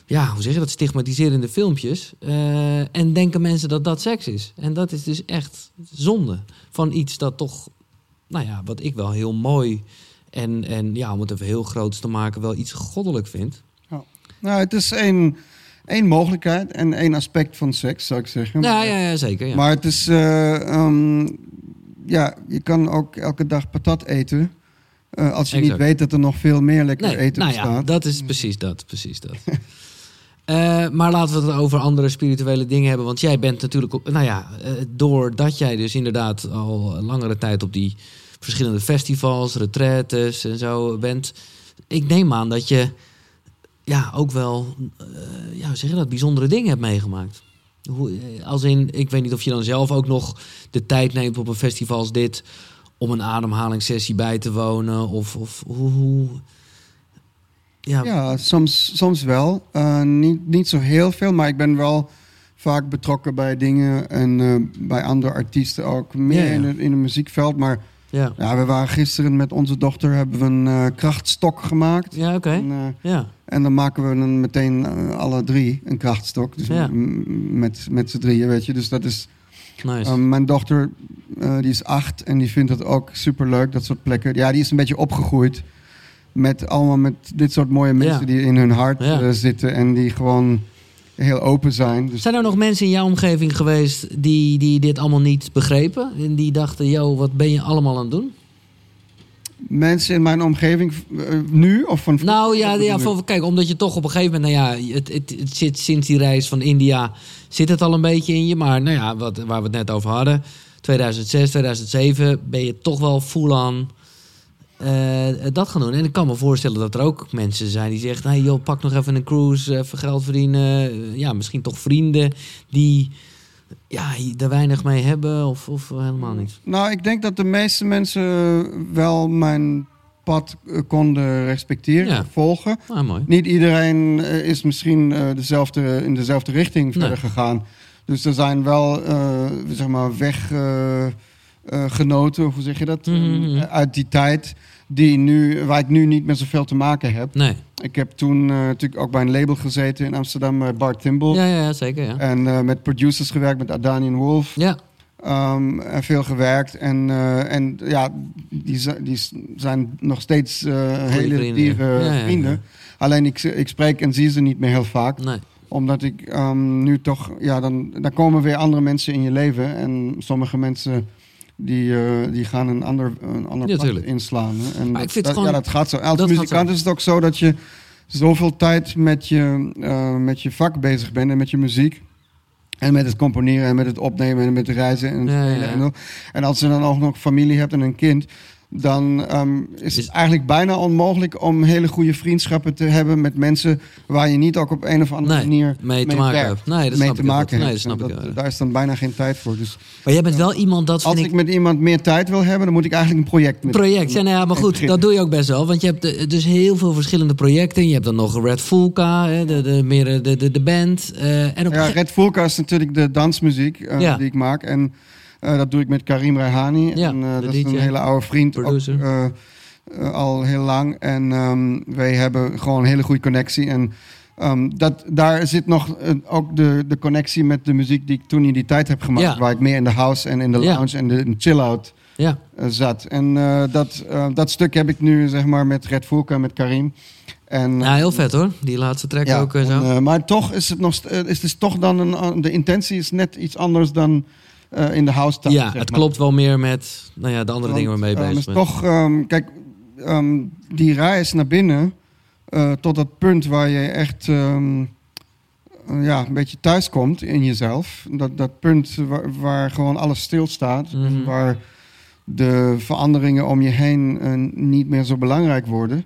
ja, hoe zeg je dat, stigmatiserende filmpjes. Eh, en denken mensen dat dat seks is. En dat is dus echt zonde van iets dat toch, nou ja, wat ik wel heel mooi. En, en ja, om het even heel groots te maken, wel iets goddelijk vind. Nou, het is één, één mogelijkheid en één aspect van seks, zou ik zeggen. Ja, ja, ja zeker. Ja. Maar het is, eh, ehm, ja, je kan ook elke dag patat eten. eh, als je Exact. niet weet dat er nog veel meer lekker Nee, eten nou ja, bestaat. dat is precies dat. Precies dat. Eh, maar laten we het over andere spirituele dingen hebben. Want jij bent natuurlijk, nou ja, doordat jij dus inderdaad al langere tijd op die verschillende festivals, retraites en zo bent. Ik neem aan dat je ja, ook wel, eh, ja, hoe zeg je dat, bijzondere dingen hebt meegemaakt. Hoe, eh, als in, ik weet niet of je dan zelf ook nog de tijd neemt op een festival als dit om een ademhalingssessie bij te wonen. Of, of hoe, hoe ja, Ja, soms, soms wel. Eh, niet, niet zo heel veel, maar ik ben wel vaak betrokken bij dingen en bij andere artiesten ook. Meer Ja, ja. In, het, in het muziekveld. Maar ja. ja, we waren gisteren met onze dochter hebben we een eh, krachtstok gemaakt. Ja, oké. En, eh, Ja, en dan maken we dan meteen eh, alle drie een krachtstok. Dus Ja. met, met z'n drieën, weet je. Dus dat is. nice. mijn dochter, die is acht en die vindt het ook super leuk, dat soort plekken. Ja, die is een beetje opgegroeid met allemaal met dit soort mooie mensen Ja. die in hun hart zitten en die gewoon heel open zijn. Dus Zijn er nog mensen in jouw omgeving geweest die, die dit allemaal niet begrepen? En die dachten, yo, wat ben je allemaal aan het doen? mensen in mijn omgeving eh, nu of van Nou ja, ja voor, kijk, omdat je toch op een gegeven moment, nou ja, het, het, het zit sinds die reis van India, zit het al een beetje in je. Maar nou ja, wat, waar we het net over hadden, 2006, 2007, ben je toch wel full-on eh, dat gaan doen. En ik kan me voorstellen dat er ook mensen zijn die zeggen, hey joh, pak nog even een cruise, even geld verdienen. Eh, Ja, misschien toch vrienden die ja, er weinig mee hebben of, of helemaal niet. Nou, ik denk dat de meeste mensen wel mijn pad eh, konden respecteren, Ja. volgen. Ah, mooi. Niet iedereen is misschien dezelfde, in dezelfde richting verder Nee. gegaan. Dus er zijn wel, zeg maar, weggenoten, hoe zeg je dat, Mhm, mhm. uit die tijd, die nu, waar ik nu niet meer zoveel te maken heb. Nee. Ik heb toen eh, natuurlijk ook bij een label gezeten in Amsterdam, bij Bart Timble. Ja, ja, zeker, ja. En eh, met producers gewerkt, met Adani en Wolf. Ja, Ehm, en veel gewerkt. En, eh, en ja, die, die zijn nog steeds eh, hele vrienden. diere Ja, ja, ja. vrienden. Alleen ik, ik spreek en zie ze niet meer heel vaak. nee. Omdat ik ehm, nu toch, ja, dan, dan komen weer andere mensen in je leven. En sommige mensen die, eh, die gaan een ander, een ander Ja, pad inslaan. hè. En Maar dat, ik vind dat- gewoon- ja, dat gaat zo. Als dat muzikant is het ook zo dat je zoveel tijd met je, eh, met je vak bezig bent en met je muziek. En met het componeren en met het opnemen en met reizen en Ja, en als je dan ook nog familie hebt en een kind, dan ehm, is het eigenlijk bijna onmogelijk om hele goede vriendschappen te hebben met mensen waar je niet ook op een of andere Nee, manier mee te maken hebt. Nee, dat mee te maken. Nee, dat snap ik. Daar is dan bijna geen tijd voor. Dus Maar jij bent wel iemand, dat als vind ik ik... met iemand meer tijd wil hebben, dan moet ik eigenlijk een project met Project, ja, nou ja, maar goed, dat doe je ook best wel. Want je hebt eh, dus heel veel verschillende projecten. Je hebt dan nog Red Fulka, hè, de, de, meer de, de, de band. eh, en op Ja, Red Volka is natuurlijk de dansmuziek eh, Ja. die ik maak. En Eh, dat doe ik met Karim Reihani. Ja, en, eh, dat is een hele oude vriend. Producer. eh, eh, al heel lang. En ehm, wij hebben gewoon een hele goede connectie. En ehm, dat, daar zit nog eh, ook de, de connectie met de muziek die ik toen in die tijd heb gemaakt. Ja. Waar ik meer in de house en in de lounge en de, chill-out Ja, eh, zat. En eh, dat, eh, dat stuk heb ik nu zeg maar met Red Fulka, met Karim. En, ja heel vet hoor. Die laatste track ja, ook en zo. eh, maar toch is het nog, eh, is het toch dan een, de intentie is net iets anders dan eh, in de house time. ja, het maar. klopt wel meer met nou ja, de andere dingen waarmee je ehm, bezig bent. toch, ehm, kijk, ehm, die reis naar binnen eh, tot dat punt waar je echt eh, ja, een beetje thuis komt in jezelf. Dat, dat punt waar, waar gewoon alles stilstaat. En waar de veranderingen om je heen niet meer zo belangrijk worden.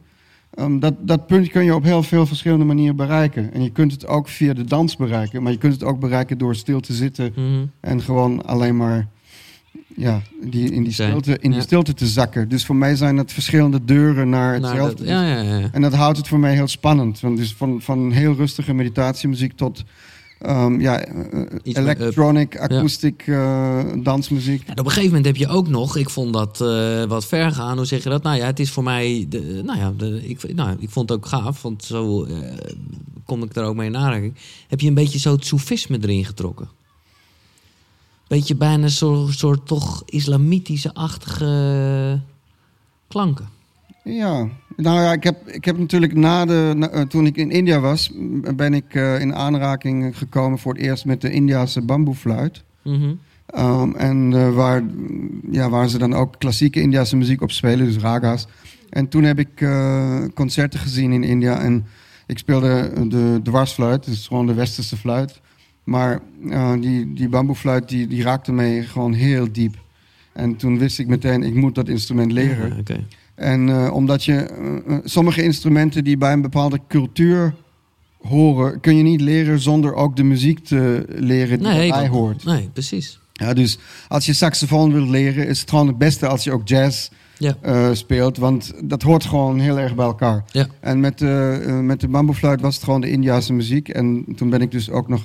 Ehm, dat, dat punt kun je op heel veel verschillende manieren bereiken. En je kunt het ook via de dans bereiken. Maar je kunt het ook bereiken door stil te zitten Mhm. en gewoon alleen maar ja, die, in, die stilte, in die stilte te zakken. Dus voor mij zijn het verschillende deuren naar hetzelfde. dat- ja, ja, ja. En dat houdt het voor mij heel spannend. Want dus van, van heel rustige meditatiemuziek tot ehm, ja, eh, meer electronic, akoestiek eh, dansmuziek. Op een gegeven moment heb je ook nog, ik vond dat eh, wat ver gaan. Hoe zeg je dat? Nou ja, het is voor mij, de, nou ja, de, ik, nou, ik vond het ook gaaf, want zo eh, kom ik er ook mee in aanraking. Heb je een beetje zo het soefisme erin getrokken? Beetje bijna een soort, soort toch islamitische-achtige klanken. Ja, nou ja, ik heb, ik heb natuurlijk na de, na- eh, toen ik in India was, ben ik eh, in aanraking gekomen voor het eerst met de Indiase bamboefluit. Um, en eh, waar, ja, waar ze dan ook klassieke Indiase muziek op spelen, dus raga's. En toen heb ik concerten gezien in India en ik speelde de dwarsfluit, dus gewoon de westerse fluit. Maar die, die bamboefluit die, die raakte mij gewoon heel diep. En toen wist ik meteen, ik moet dat instrument leren. Ja. En eh, omdat je eh, eh, sommige instrumenten die bij een bepaalde cultuur horen, kun je niet leren zonder ook de muziek te leren die Nee, erbij hoort. nee, precies. Ja, dus als je saxofoon wilt leren, is het gewoon het beste als je ook jazz Ja. speelt. Want dat hoort gewoon heel erg bij elkaar. Ja. En met, de met de bamboefluit was het gewoon de Indiase muziek. En toen ben ik dus ook nog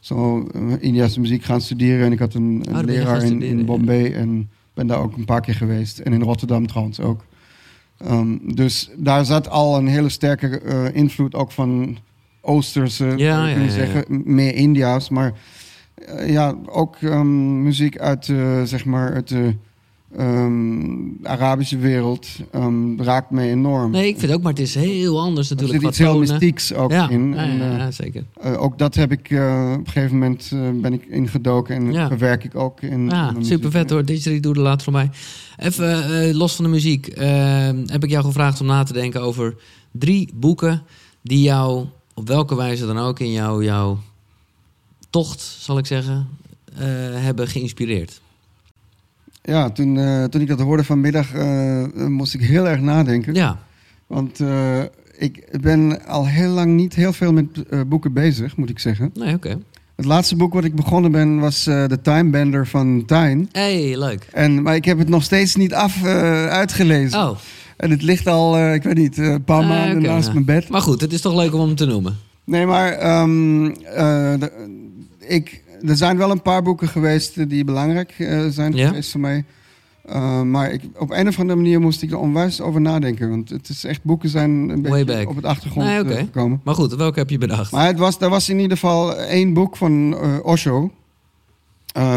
zo Indiase muziek gaan studeren. En ik had een, een Oh, leraar in, in. Bombay. En ben daar ook een paar keer geweest. En in Rotterdam trouwens ook. Ehm, dus daar zat al een hele sterke eh, invloed ook van Oosterse, Ja, zou je ja, zeggen. Meer India's, maar eh, ja, ook ehm, muziek uit, eh, zeg maar, uit de ehm, Arabische wereld ehm, raakt me enorm. Nee, ik vind ook, maar het is heel anders er natuurlijk. zit iets heel tonen. mystieks ook ja, in. ja, En, ja, eh, ja, zeker. eh, ook dat heb ik eh, op een gegeven moment ben ik ingedoken en verwerk ik ook in. Ja, super vet hoor. Didgeridoo doe de laat voor mij. Even los van de muziek. heb ik jou gevraagd om na te denken over drie boeken die jou op welke wijze dan ook in jouw, jouw tocht, zal ik zeggen, hebben geïnspireerd. Ja, toen, eh, toen ik dat hoorde vanmiddag, eh, moest ik heel erg nadenken. Ja, Want eh, ik ben al heel lang niet heel veel met eh, boeken bezig, moet ik zeggen. nee, oké. Het laatste boek wat ik begonnen ben was eh The Time Bender van Tyne. hey, leuk. En, maar ik heb het nog steeds niet af eh, uitgelezen. Oh, En het ligt al, eh, ik weet niet, eh, een paar Ah, maanden naast ja. mijn bed. maar goed, het is toch leuk om hem te noemen. Nee, maar ehm, eh, de- ik, er zijn wel een paar boeken geweest die belangrijk eh, zijn Ja? geweest voor mij. Eh, maar ik, op een of andere manier moest ik er onwijs over nadenken. Want het is echt, boeken zijn een Way beetje back. op het achtergrond Nee, eh, gekomen. Maar goed, welke heb je bedacht? Maar het was, er was in ieder geval één boek van Osho.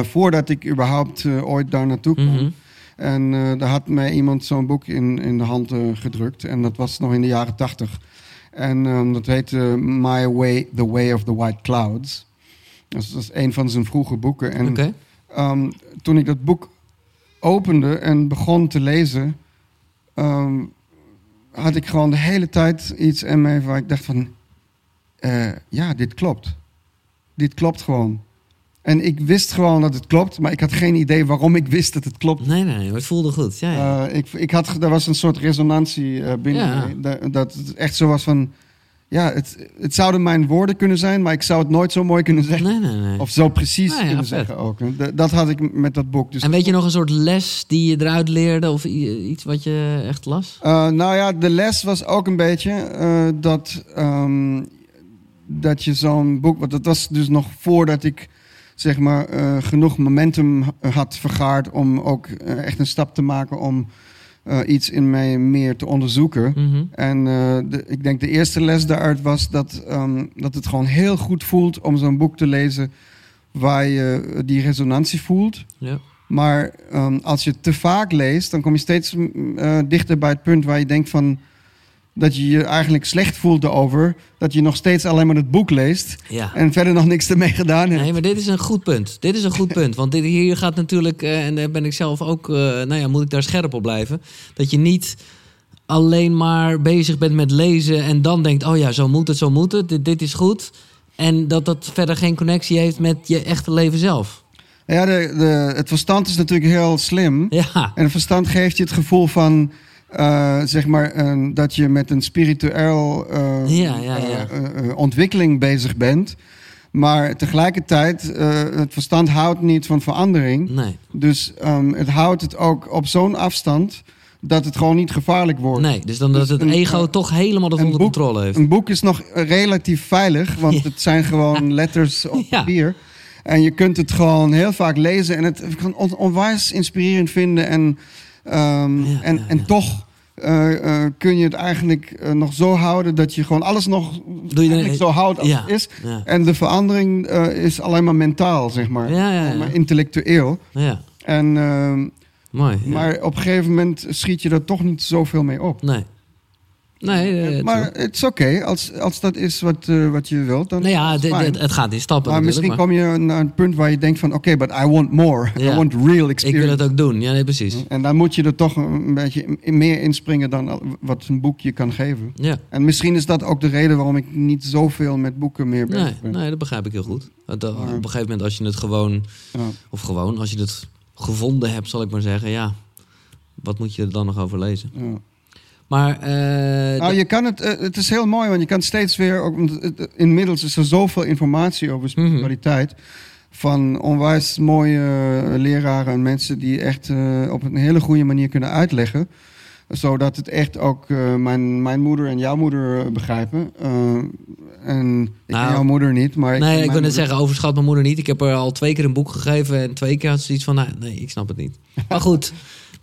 voordat ik überhaupt ooit daar naartoe kwam. Mhm. En daar had mij iemand zo'n boek in, in de hand gedrukt. En dat was nog in de jaren tachtig. En ehm, dat heette My Way, The Way of the White Clouds. Dat is een van zijn vroege boeken. En ehm, toen ik dat boek opende en begon te lezen... ehm, had ik gewoon de hele tijd iets in me waar ik dacht van... eh, ja, dit klopt. Dit klopt gewoon. En ik wist gewoon dat het klopt, maar ik had geen idee waarom ik wist dat het klopt. Nee, nee, maar het voelde goed. Ja, ja. Eh, ik, ik had, er was een soort resonantie eh, binnen Ja. Dat, dat het echt zo was van... Ja, het, het zouden mijn woorden kunnen zijn, maar ik zou het nooit zo mooi kunnen zeggen. nee, nee, nee. Of zo precies kunnen vet. zeggen ook. Dat, dat had ik met dat boek. Dus, En weet je nog een soort les die je eruit leerde of iets wat je echt las? Eh, nou ja, de les was ook een beetje eh, dat, ehm, dat je zo'n boek... Want dat was dus nog voordat ik zeg maar, eh, genoeg momentum had vergaard om ook echt een stap te maken om eh, iets in mij meer te onderzoeken. Mhm. En eh, de, ik denk de eerste les daaruit was dat, ehm, dat het gewoon heel goed voelt om zo'n boek te lezen waar je die resonantie voelt. Ja. Maar ehm, als je het te vaak leest, dan kom je steeds eh, dichter bij het punt waar je denkt van dat je je eigenlijk slecht voelt erover dat je nog steeds alleen maar het boek leest ja. en verder nog niks ermee gedaan hebt. Nee, maar dit is een goed punt. Dit is een goed punt. Want dit, hier gaat natuurlijk, eh, en daar ben ik zelf ook, eh, nou ja, moet ik daar scherp op blijven. Dat je niet alleen maar bezig bent met lezen en dan denkt, oh ja, zo moet het, zo moet het, dit, dit is goed. En dat dat verder geen connectie heeft met je echte leven zelf. Ja, de, de, het verstand is natuurlijk heel slim. Ja, En het verstand geeft je het gevoel van, eh, zeg maar, een- dat je met een spiritueel eh, Ja, ja, ja. eh, eh, eh, ontwikkeling bezig bent. Maar tegelijkertijd, eh, het verstand houdt niet van verandering. nee, Dus ehm, het houdt het ook op zo'n afstand dat het gewoon niet gevaarlijk wordt. nee. Dus dan dat Dus het een, ego eh, toch helemaal dat onder boek- controle heeft. Een boek is nog relatief veilig, want Ja. het zijn gewoon letters op Ja. papier. En je kunt het gewoon heel vaak lezen en het kan on- onwijs inspirerend vinden. En, ehm, Ja, en, ja, en toch eh, eh, kun je het eigenlijk eh, nog zo houden dat je gewoon alles nog je eigenlijk dan- zo houdt als het is. En de verandering is alleen maar mentaal, zeg maar. Ja, ja, ja. Maar intellectueel. Ja, En, ehm, mooi. Maar op een gegeven moment schiet je er toch niet zoveel mee op. Nee. Nee, eh, maar het is oké, als, als dat is wat, eh, wat je wilt. Dan nou ja, het gaat in stappen maar misschien maar kom je naar een punt waar je denkt van... oké, but I want more. Ja. I want real ik experience. wil het ook doen. Ja, nee, precies. En dan moet je er toch een beetje in- meer inspringen... dan wat een boek je kan geven. Ja. En misschien is dat ook de reden waarom ik niet zoveel met boeken meer bezig Nee, ben. nee, dat begrijp ik heel goed. Maar- op een gegeven moment als je het gewoon, Ja. of gewoon, als je het gevonden hebt, zal ik maar zeggen, ja, wat moet je er dan nog over lezen? Ja. Maar, eh, Nou, je kan het, eh, het is heel mooi, want je kan steeds weer... Ook, inmiddels is er zoveel informatie over spiritualiteit... van onwijs mooie eh, leraren en mensen... die echt op een hele goede manier kunnen uitleggen... zodat het echt ook mijn, mijn moeder en jouw moeder begrijpen. En ik Nou, jouw moeder niet, maar... nee, ik wil net moeder- zeggen, overschat mijn moeder niet. Ik heb haar al twee keer een boek gegeven en twee keer had ze iets van, nou, nee, ik snap het niet. Maar goed,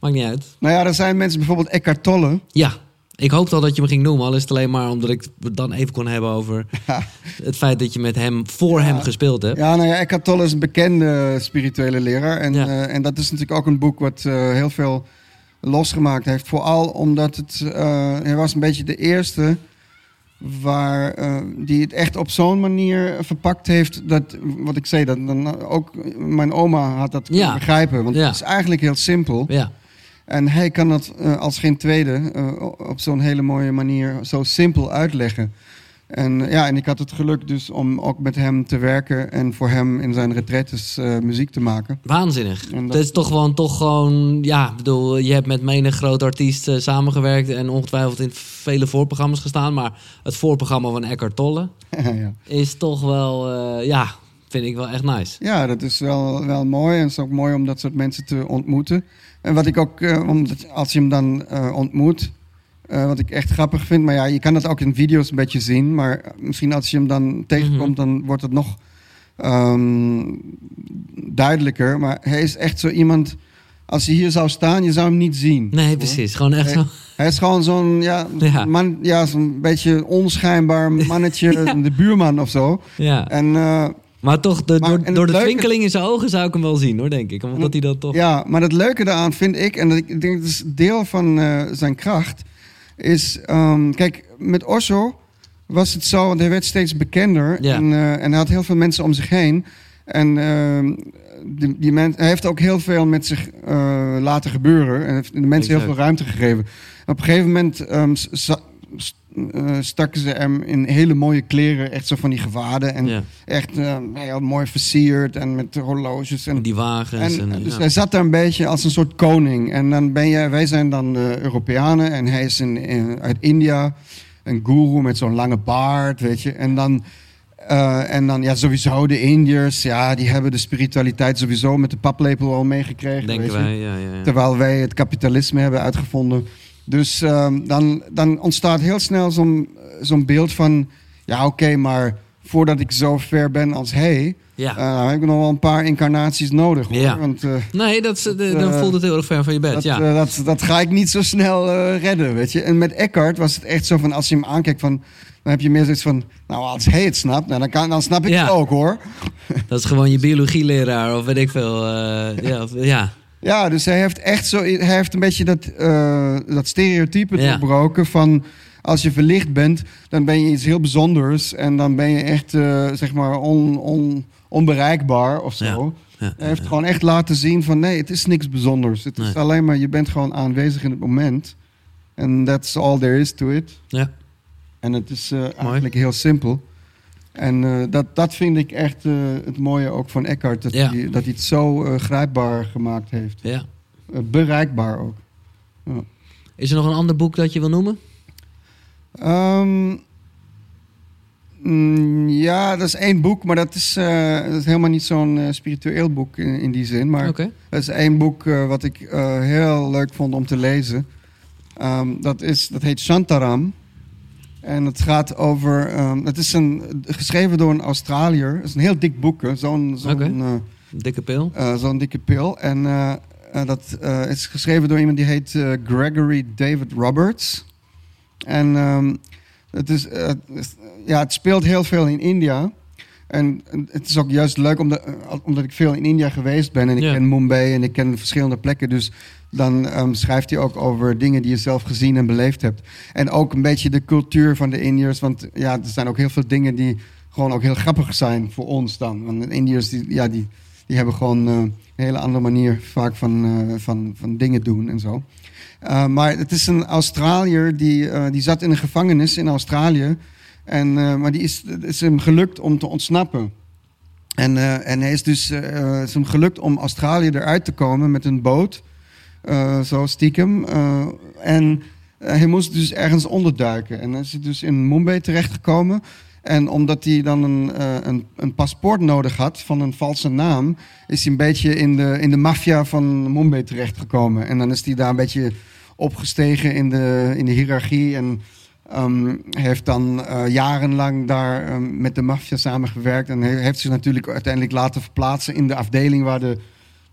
maakt niet uit. Nou ja, er zijn mensen, bijvoorbeeld Eckhart Tolle... Ja, ik hoopte al dat je me ging noemen, al is het alleen maar omdat ik het dan even kon hebben over het feit dat je met hem, voor hem gespeeld hebt. Ja, nou ja, Eckhart Tolle is een bekende spirituele leraar. En, Ja. eh, en dat is natuurlijk ook een boek wat eh, heel veel losgemaakt heeft. Vooral omdat het, eh, hij was een beetje de eerste waar, die het echt op zo'n manier verpakt heeft. Dat, wat ik zei, dat dan ook mijn oma had dat kunnen Ja. begrijpen. Want Ja. het is eigenlijk heel simpel. Ja, En hij kan dat eh, als geen tweede eh, op zo'n hele mooie manier zo simpel uitleggen. En eh, ja, en ik had het geluk dus om ook met hem te werken en voor hem in zijn retretes muziek te maken. waanzinnig. Dat- is toch gewoon, toch gewoon, ja, bedoel, je hebt met menig groot artiest samengewerkt en ongetwijfeld in vele voorprogramma's gestaan, maar het voorprogramma van Eckhart Tolle ja. is toch wel, ja, vind ik wel echt nice. ja, dat is wel, wel mooi. En het is ook mooi om dat soort mensen te ontmoeten. En wat ik ook, eh, omdat als je hem dan eh, ontmoet, eh, wat ik echt grappig vind. Maar ja, je kan dat ook in video's een beetje zien. Maar misschien als je hem dan tegenkomt, dan wordt het nog ehm, duidelijker. Maar hij is echt zo iemand. Als hij hier zou staan, je zou hem niet zien. Nee, precies. Gewoon echt zo. Hij is gewoon zo'n ja, Ja. man, ja, zo'n beetje onschijnbaar mannetje, de buurman of zo. Ja. En eh, Maar toch, de, Maar- door, door de leuke- twinkeling in zijn ogen zou ik hem wel zien hoor, denk ik. Omdat hij dat toch... Ja, maar het leuke daaraan vind ik, en dat ik denk dat is deel van eh, zijn kracht, is, ehm, kijk, met Osho was het zo, want hij werd steeds bekender Ja. en, eh, en hij had heel veel mensen om zich heen. En ehm, die, die hij heeft ook heel veel met zich eh, laten gebeuren en heeft de mensen heel veel ruimte gegeven. Op een gegeven moment ehm, s- eh, stakken ze hem in hele mooie kleren, echt zo van die gewaden en Ja. echt eh, heel mooi versierd en met horloges en Die wagens. En, en, dus ja. hij zat daar een beetje als een soort koning. En dan ben je, wij zijn dan de Europeanen en hij is in, in- uit India. Een guru met zo'n lange baard, weet je. En dan, eh, en dan ja, sowieso de Indiërs, ja, die hebben de spiritualiteit sowieso met de paplepel al meegekregen. Denken weet je. wij, ja, ja, ja. Terwijl wij het kapitalisme hebben uitgevonden. Dus ehm, dan, dan ontstaat heel snel zo'n zo'n beeld van... Ja, oké, maar voordat ik zo ver ben als hij... Ja. Eh, heb ik nog wel een paar incarnaties nodig. Hoor, Ja. Want eh, Nee, dat, de- dan eh, voelt het heel erg ver van je bed. dat, ja. eh, dat, dat ga ik niet zo snel eh, redden, weet je. En met Eckhart was het echt zo van, als je hem aankijkt van... Dan heb je meer zoiets van, nou, als hij het snapt, nou, dan, kan, dan snap ik Ja. het ook, hoor. Dat is gewoon je biologieleraar of weet ik veel. eh, ja, of- ja. Ja, dus hij heeft echt zo, hij heeft een beetje dat, eh, dat stereotype Ja. doorbroken van als je verlicht bent, dan ben je iets heel bijzonders en dan ben je echt, eh, zeg maar, on, on, onbereikbaar of zo. Ja. Ja, Hij heeft gewoon echt laten zien van nee, het is niks bijzonders. Het is alleen maar, je bent gewoon aanwezig in het moment. En that's all there is to it. Ja. En het is eh, eigenlijk heel simpel. En eh, dat, dat vind ik echt eh, het mooie ook van Eckhart. Dat, Ja. hij, dat hij het zo eh, grijpbaar gemaakt heeft. ja. Bereikbaar ook. Is er nog een ander boek dat je wil noemen? Ehm, mm, ja, dat is één boek, maar dat is, dat is helemaal niet zo'n spiritueel boek in, in die zin. Maar dat is één boek wat ik heel leuk vond om te lezen. Ehm, dat, is, dat heet Shantaram. En het gaat over. ehm, het is een, geschreven door een Australiër. Het is een heel dik boek, zo'n eh, Dikke pil. eh, zo'n dikke pil. En eh, dat is geschreven door iemand die heet Gregory David Roberts. En ehm, het, is, ja, het speelt heel veel in India. En het is ook juist leuk omdat, omdat ik veel in India geweest ben. En ik Ja. ken Mumbai en ik ken verschillende plekken. Dus dan ehm, schrijft hij ook over dingen die je zelf gezien en beleefd hebt. En ook een beetje de cultuur van de Indiërs. Want ja, er zijn ook heel veel dingen die gewoon ook heel grappig zijn voor ons dan. Want de Indiërs die, ja, die, die hebben gewoon eh, een hele andere manier vaak van, eh, van, van dingen doen en zo. Uh, maar het is een Australiër die, die zat in een gevangenis in Australië. En, maar die is, is hem gelukt om te ontsnappen. En, en hij is dus is hem gelukt om Australië eruit te komen met een boot. Uh, zo stiekem. Uh, en hij moest dus ergens onderduiken. En hij is dus in Mumbai terechtgekomen. En omdat hij dan een, een, een, paspoort nodig had van een valse naam, is hij een beetje in de, in de maffia van Mumbai terechtgekomen. En dan is hij daar een beetje opgestegen in de, in de hiërarchie. En um, heeft dan jarenlang daar um, met de maffia samengewerkt. En heeft zich natuurlijk uiteindelijk laten verplaatsen in de afdeling waar de,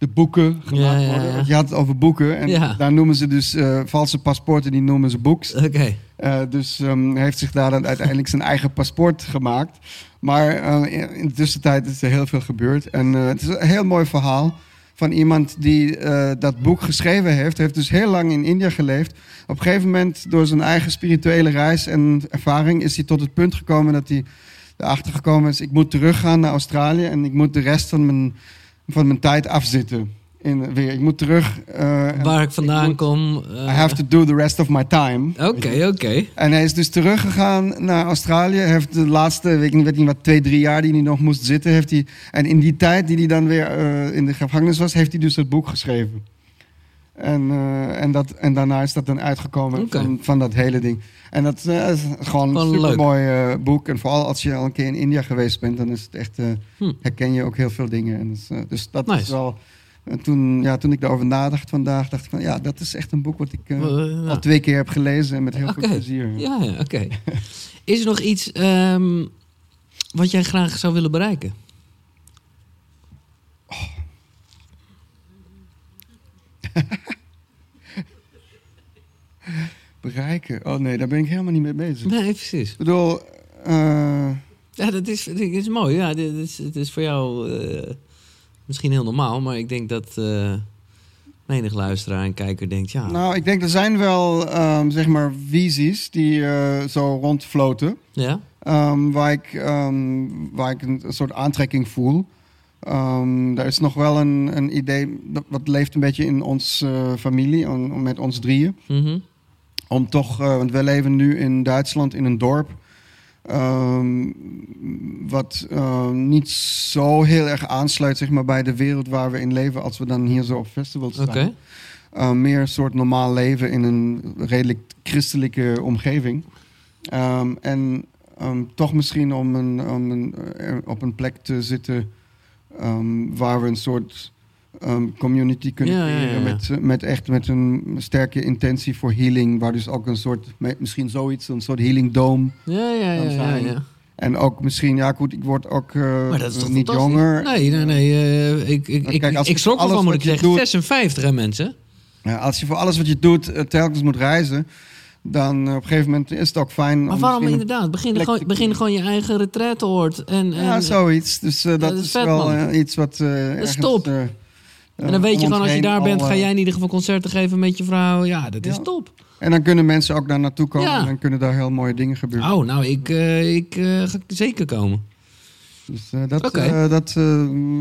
de boeken gemaakt Ja, worden. Want Je had het over boeken. En daar noemen ze dus uh, valse paspoorten, die noemen ze boeks. Oké. Uh, dus um, heeft zich daar dan uiteindelijk zijn eigen paspoort gemaakt. Maar uh, in, in de tussentijd is er heel veel gebeurd. En het is een heel mooi verhaal van iemand die uh, dat boek geschreven heeft. Hij heeft dus heel lang in India geleefd. Op een gegeven moment, door zijn eigen spirituele reis en ervaring, is hij tot het punt gekomen dat hij erachter gekomen is: ik moet teruggaan naar Australië en ik moet de rest van mijn, van mijn tijd afzitten. In, weer. Ik moet terug. uh, Waar ik vandaan kom. eh, I have to do the rest of my time. Oké, oké. En hij is dus teruggegaan naar Australië. Hij heeft de laatste, weet ik niet, weet niet wat, twee, drie jaar die hij nog moest zitten. Heeft hij, en in die tijd die hij dan weer eh, in de gevangenis was, heeft hij dus het boek geschreven. En, eh, en, dat, en daarna is dat dan uitgekomen van, van dat hele ding. En dat eh, is gewoon een leuk. supermooi eh, boek. En vooral als je al een keer in India geweest bent, dan is het echt, Hm. herken je ook heel veel dingen. En dus, dus dat Nice. is wel... en toen, ja, toen ik daarover nadacht vandaag, dacht ik van ja, dat is echt een boek wat ik al twee keer heb gelezen en met heel veel plezier. Ja, ja oké. Is er nog iets ehm, wat jij graag zou willen bereiken? Bereiken? Oh nee, daar ben ik helemaal niet mee bezig. Nee, precies. Ik bedoel, eh, Ja, dat is, dat is mooi. Ja, dit is, het is voor jou eh, misschien heel normaal, maar ik denk dat eh, menig luisteraar en kijker denkt, ja, nou, ik denk er zijn wel, ehm, zeg maar, visies die zo rondfloten. ja, ehm, waar, ik, ehm, waar ik een, een soort aantrekking voel. Ehm er is nog wel een, een idee, dat, wat leeft een beetje in onze eh, familie, on- met ons drieën. mhm, Om toch, eh, want wij leven nu in Duitsland in een dorp. ehm, wat eh, niet zo heel erg aansluit zeg maar, bij de wereld waar we in leven als we dan hier zo op festivals staan. Meer een soort normaal leven in een redelijk christelijke omgeving. Ehm, en toch misschien om, een, om een, op een plek te zitten ehm, waar we een soort ehm, community kunnen Ja, creëren ja. Met, eh, met echt met een sterke intentie voor healing, waar dus ook een soort, misschien zoiets, een soort healing dome Ja, ja, ja, ja. En ook misschien, ja goed, ik word ook Maar dat is toch niet jonger. Nee, nee, nee. eh, ik, ik, ik, Kijk, als ik je schrok ervan, moet ik zeggen. doet- 56, hè, mensen? Ja, als je voor alles wat je doet telkens moet reizen, dan eh, op een gegeven moment is het ook fijn. Maar om waarom inderdaad? Begin, gewoon, begin gewoon je eigen retraiteoord. En, en, Ja, zoiets. Dus eh, dat, dat is is vet, wel eh, iets wat. eh is ergens, top. en dan weet je gewoon, als je daar bent, ga jij in ieder geval concerten geven met je vrouw. Ja, dat is Ja. top. En dan kunnen mensen ook daar naartoe komen Ja. en dan kunnen daar heel mooie dingen gebeuren. Oh, nou, ik, ik ga zeker komen. Dus dat, dat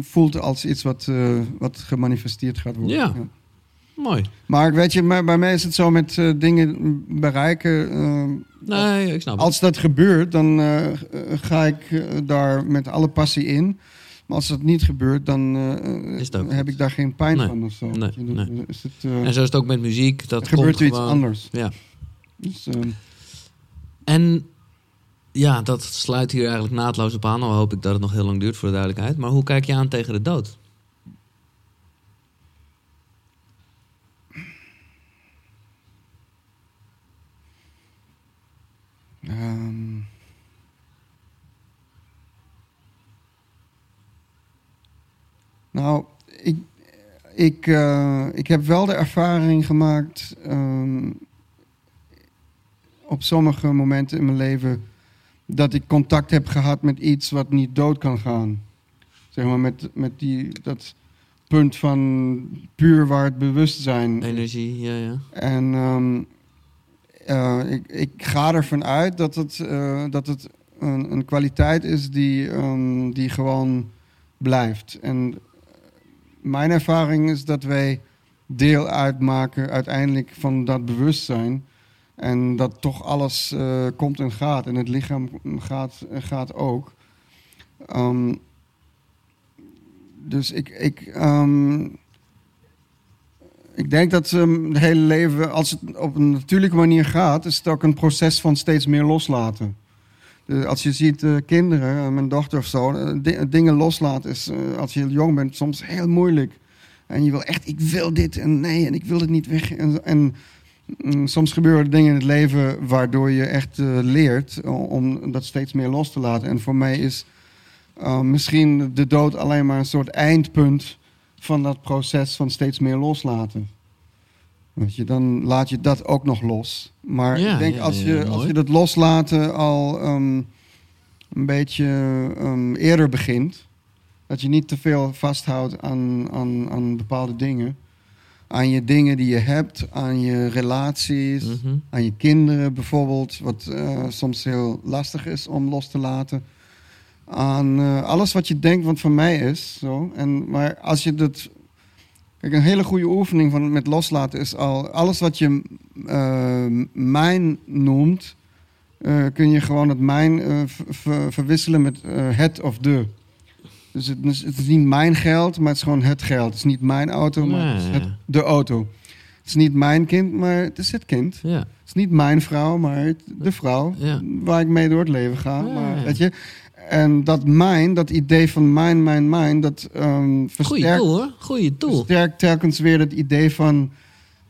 voelt als iets wat, wat gemanifesteerd gaat worden. Ja. Mooi. Maar weet je, maar bij mij is het zo met eh, dingen bereiken. eh, Nee, ik snap het. als dat gebeurt, dan eh, ga ik daar met alle passie in. Maar als dat niet gebeurt, dan Is het ook heb goed. ik daar geen pijn Nee. van of zo. Nee. Is het, En zo is het ook met muziek. Dat gebeurt er iets gewoon- anders. Ja. Dus, eh, En ja, dat sluit hier eigenlijk naadloos op aan. Al hoop ik dat het nog heel lang duurt voor de duidelijkheid. Maar hoe kijk je aan tegen de dood? Nou, ik, ik, eh, ik heb wel de ervaring gemaakt ehm, op sommige momenten in mijn leven dat ik contact heb gehad met iets wat niet dood kan gaan. Zeg maar met, met die, dat punt van puur waar het bewustzijn Energie, ja, ja. en ehm, eh, ik, ik ga ervan uit dat het, eh, dat het een, een kwaliteit is die, ehm, die gewoon blijft. En mijn ervaring is dat wij deel uitmaken uiteindelijk van dat bewustzijn. En dat toch alles eh, komt en gaat. En het lichaam gaat, gaat ook. Ehm, dus ik, ik, ehm, ik denk dat ehm, het hele leven, als het op een natuurlijke manier gaat, is het ook een proces van steeds meer loslaten. Dus als je ziet eh, kinderen, eh, mijn dochter of zo, eh, di- dingen loslaten is eh, als je jong bent soms heel moeilijk. En je wil echt, ik wil dit en nee, en ik wil het niet weg. En, mm, soms gebeuren dingen in het leven waardoor je echt eh, leert om dat steeds meer los te laten. En voor mij is eh, misschien de dood alleen maar een soort eindpunt van dat proces van steeds meer loslaten. Weet je, dan laat je dat ook nog los. Maar Ja, ik denk ja, als, je, als je dat loslaten al ehm, een beetje ehm, eerder begint, dat je niet te veel vasthoudt aan, aan, aan bepaalde dingen. Aan je dingen die je hebt, aan je relaties, Mhm. aan je kinderen bijvoorbeeld, wat eh, soms heel lastig is om los te laten. Aan eh, alles wat je denkt wat van mij is. Zo. En, maar als je dat. Kijk, een hele goede oefening van, met loslaten is al. Alles wat je eh, mijn noemt, eh, kun je gewoon het mijn eh, ver- ver- verwisselen met het of de. Dus het is, het is niet mijn geld, maar het is gewoon het geld. Het is niet mijn auto, maar het is Ja, het, de auto. Het is niet mijn kind, maar het is het kind. Ja. Het is niet mijn vrouw, maar het- de vrouw Ja. waar ik mee door het leven ga. Ja, maar, weet je, en dat mijn, dat idee van mijn, mijn, mijn, dat Goeie versterkt, tool hoor. Goeie tool. versterkt telkens weer het idee van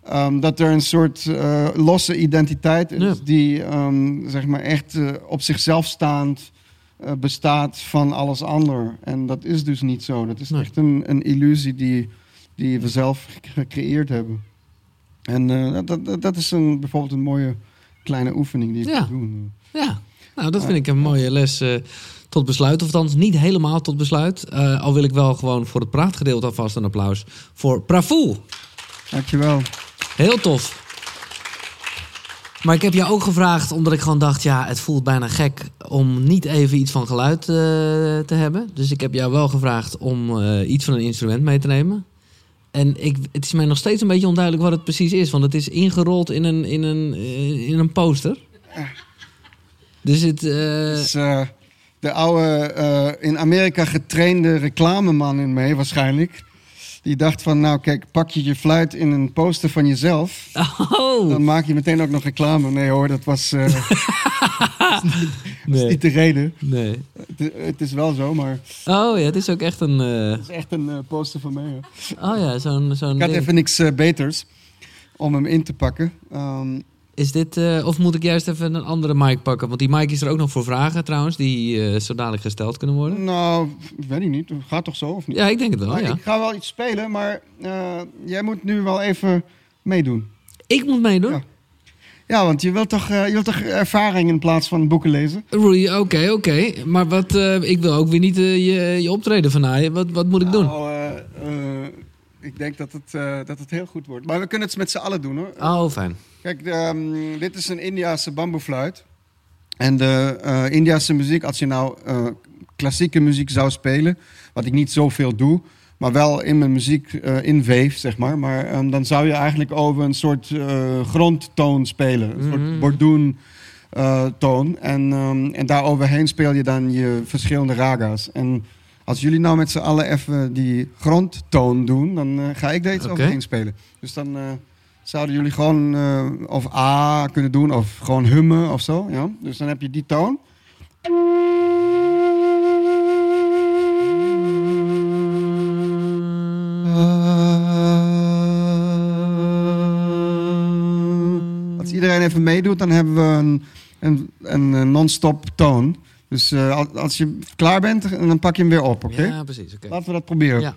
ehm, dat er een soort eh, losse identiteit is Ja. die ehm, zeg maar echt eh, op zichzelf staand eh, bestaat van alles ander. En dat is dus niet zo. Dat is Nee. echt een, een illusie die, die we zelf gecreëerd hebben. En dat, dat, dat is een, bijvoorbeeld een mooie kleine oefening die je Ja. kan doen. Ja, nou dat vind ik een mooie les tot besluit. Of althans niet helemaal tot besluit. Eh, al wil ik wel gewoon voor het praatgedeelte alvast een applaus voor Pravoel. Dankjewel. Heel tof. Maar ik heb jou ook gevraagd omdat ik gewoon dacht... ja, het voelt bijna gek om niet even iets van geluid eh, te hebben. Dus ik heb jou wel gevraagd om eh, iets van een instrument mee te nemen. En ik, het is mij nog steeds een beetje onduidelijk wat het precies is. Want het is ingerold in een, in een, in een poster. Dus het... Dus, eh, de oude eh, in Amerika getrainde reclameman in mij waarschijnlijk. Die dacht van, nou kijk, pak je je fluit in een poster van jezelf. oh! Dan maak je meteen ook nog reclame. Nee hoor, dat was, eh, dat is Nee. niet de reden. nee. Het, het is wel zo, maar Oh ja, het is ook echt een... eh, het is echt een poster van mij. hoor. oh ja, zo'n... zo'n Ik had ding. even niks beters om hem in te pakken. Ehm, Is dit, eh, of moet ik juist even een andere mic pakken? Want die mic is er ook nog voor vragen trouwens, die eh, zo dadelijk gesteld kunnen worden. Nou, weet ik niet. Gaat toch zo of niet? Ja, ik denk het wel, Maar ja. Ik ga wel iets spelen, maar eh, jij moet nu wel even meedoen. Ik moet meedoen? Ja. Ja, want je wilt toch, je wilt toch ervaring in plaats van boeken lezen? Roei, Oké, oké. Maar wat, ik wil ook weer niet je, je optreden vernaaien. Wat, wat moet ik doen? Nou, ik denk dat het, dat het heel goed wordt. Maar we kunnen het met z'n allen doen hoor. Oh, fijn. Kijk, ehm, dit is een Indiase bamboefluit. En de eh Indiase muziek, als je nou eh, klassieke muziek zou spelen, wat ik niet zoveel doe, maar wel in mijn muziek eh inweef, zeg maar. Maar ehm, dan zou je eigenlijk over een soort grondtoon spelen. Een soort bordoen eh, toon. En, ehm, en daaroverheen speel je dan je verschillende raga's. En als jullie nou met z'n allen even die grondtoon doen, dan ga ik daar iets Oké. overheen spelen. Dus dan... eh, zouden jullie gewoon eh, of A kunnen doen of gewoon hummen of zo. Ja? Dus dan heb je die toon. Als iedereen even meedoet, dan hebben we een, een, een, eh, non-stop toon. Dus eh, al- als je klaar bent, dan pak je hem weer op, oké? Ja, precies. Oké. Laten we dat proberen. Ja.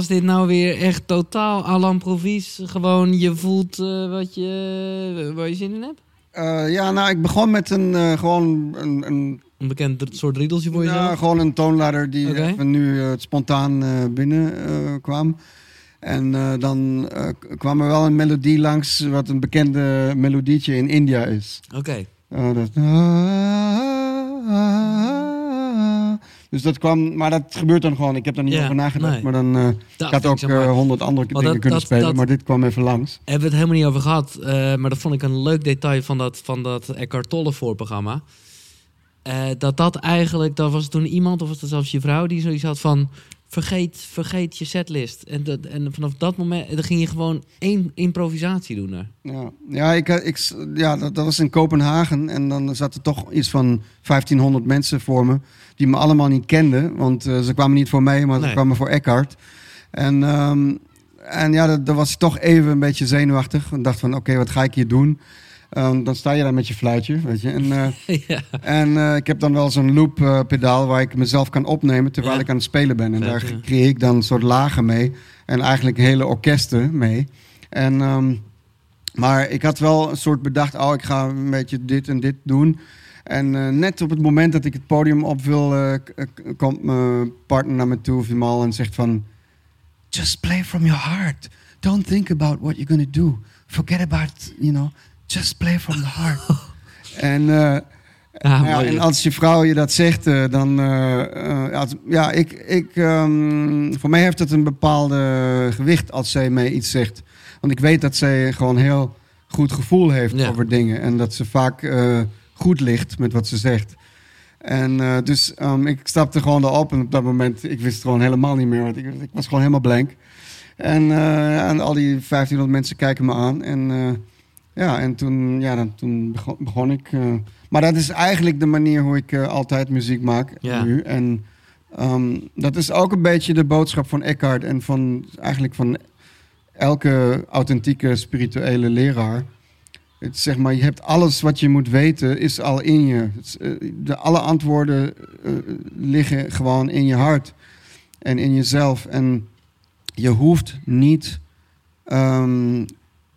Was dit nou weer echt totaal à l'improvise? Gewoon je voelt eh, wat je, waar je zin in hebt? Eh, ja, nou, ik begon met een, eh, gewoon een, een Een bekend soort riedeltje voor Ja, jezelf? gewoon een toonladder die Oké. even nu eh, spontaan eh, binnen eh, kwam. En eh, dan eh, kwam er wel een melodie langs, wat een bekende melodietje in India is. Oké. Eh, dat... Dus dat kwam, maar dat gebeurt dan gewoon. Ik heb daar niet Ja, over nagedacht. nee. Maar dan, eh, ik Dat had ook eh, honderd andere Maar dingen dat- kunnen dat- spelen, dat- maar dit kwam even langs. Hebben we het helemaal niet over gehad. eh, maar dat vond ik een leuk detail van dat, van dat Eckhart Tolle voorprogramma. Dat dat eigenlijk, dat was toen iemand, of was het zelfs je vrouw, die zoiets had van... Vergeet, vergeet je setlist. En, dat, en vanaf dat moment dan ging je gewoon één improvisatie doen daar. Ja, ja, ik, eh, ik, ja dat, dat was in Kopenhagen. En dan zaten toch iets van 1500 mensen voor me. Die me allemaal niet kenden. Want eh, ze kwamen niet voor mij, maar Nee. ze kwamen voor Eckhart. En, ehm, en ja, dat, dat was ik toch even een beetje zenuwachtig. Ik dacht van, oké, wat ga ik hier doen? Ehm, dan sta je daar met je fluitje, weet je. En, eh, ja. en eh, ik heb dan wel zo'n loop-pedaal waar ik mezelf kan opnemen terwijl Ja. ik aan het spelen ben. En Vet, daar creëer ik dan een soort lagen mee. En eigenlijk hele orkesten mee. En, ehm, maar ik had wel een soort bedacht, oh, ik ga een beetje dit en dit doen. En eh, net op het moment dat ik het podium op wil, eh, komt mijn partner naar me toe, Vimal, en zegt van... Just play from your heart. Don't think about what you're gonna do. Forget about, you know, just play from the heart. en, eh, Ja, en als je vrouw je dat zegt, eh, dan... eh, als- ja, ik, ik, ehm, voor mij heeft het een bepaalde gewicht als zij mij iets zegt. Want ik weet dat zij gewoon heel goed gevoel heeft Ja. over dingen. En dat ze vaak goed ligt met wat ze zegt. En dus ehm, ik stapte gewoon erop en op dat moment, ik wist het gewoon helemaal niet meer. Want ik, ik was gewoon helemaal blank. En, en al die 1500 mensen kijken me aan. En ja, en toen, ja, dan, toen begon, begon ik. eh, maar dat is eigenlijk de manier hoe ik eh, altijd muziek maak Ja. nu. En ehm, dat is ook een beetje de boodschap van Eckhart en van eigenlijk van elke authentieke spirituele leraar. Het, zeg maar, je hebt alles wat je moet weten, is al in je. Het eh, de, alle antwoorden liggen gewoon in je hart en in jezelf. En je hoeft niet, ehm,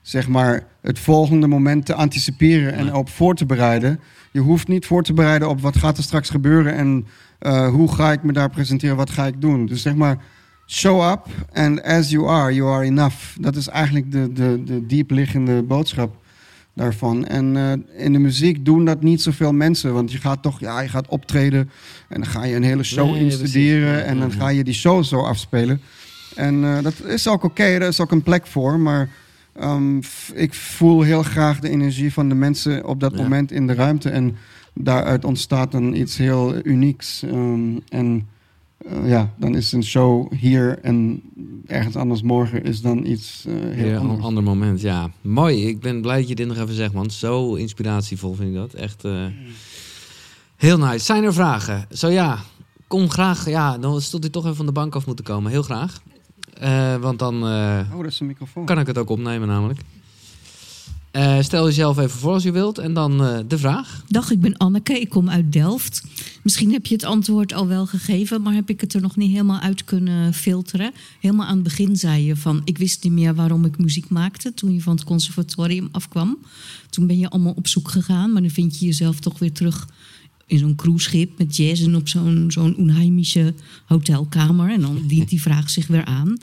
zeg maar, het volgende moment te anticiperen en op voor te bereiden. Je hoeft niet voor te bereiden op wat gaat er straks gebeuren en eh, hoe ga ik me daar presenteren, wat ga ik doen. Dus zeg maar, show up and as you are, you are enough. Dat is eigenlijk de, de, de diepliggende boodschap daarvan. En eh, in de muziek doen dat niet zoveel mensen, want je gaat toch, ja, je gaat optreden en dan ga je een hele show Nee, instuderen precies. en dan ga je die show zo afspelen. En eh, dat is ook oké, er is ook een plek voor, maar ehm, ik voel heel graag de energie van de mensen op dat Ja. moment in de ruimte en daaruit ontstaat dan iets heel unieks. Ehm, en eh, ja, dan is een show hier en ergens anders morgen is dan iets eh, heel Weer een ander moment, ja. Mooi, ik ben blij dat je dit nog even zegt, man. Zo inspiratievol vind ik dat. Echt eh, heel nice. Zijn er vragen? Zo ja, kom graag. Ja, dan stond u toch even van de bank af moeten komen. Heel graag. Eh, want dan eh, Oh, dat is een microfoon. kan ik het ook opnemen namelijk. Eh, stel jezelf even voor als u wilt. En dan eh, de vraag. Dag, ik ben Anneke, ik kom uit Delft. Misschien heb je het antwoord al wel gegeven, maar heb ik het er nog niet helemaal uit kunnen filteren. Helemaal aan het begin zei je van, ik wist niet meer waarom ik muziek maakte toen je van het conservatorium afkwam. Toen ben je allemaal op zoek gegaan, maar dan vind je jezelf toch weer terug in zo'n cruiseschip met jazz en op zo'n zo'n onheimische hotelkamer. En dan dient die vraag zich weer aan.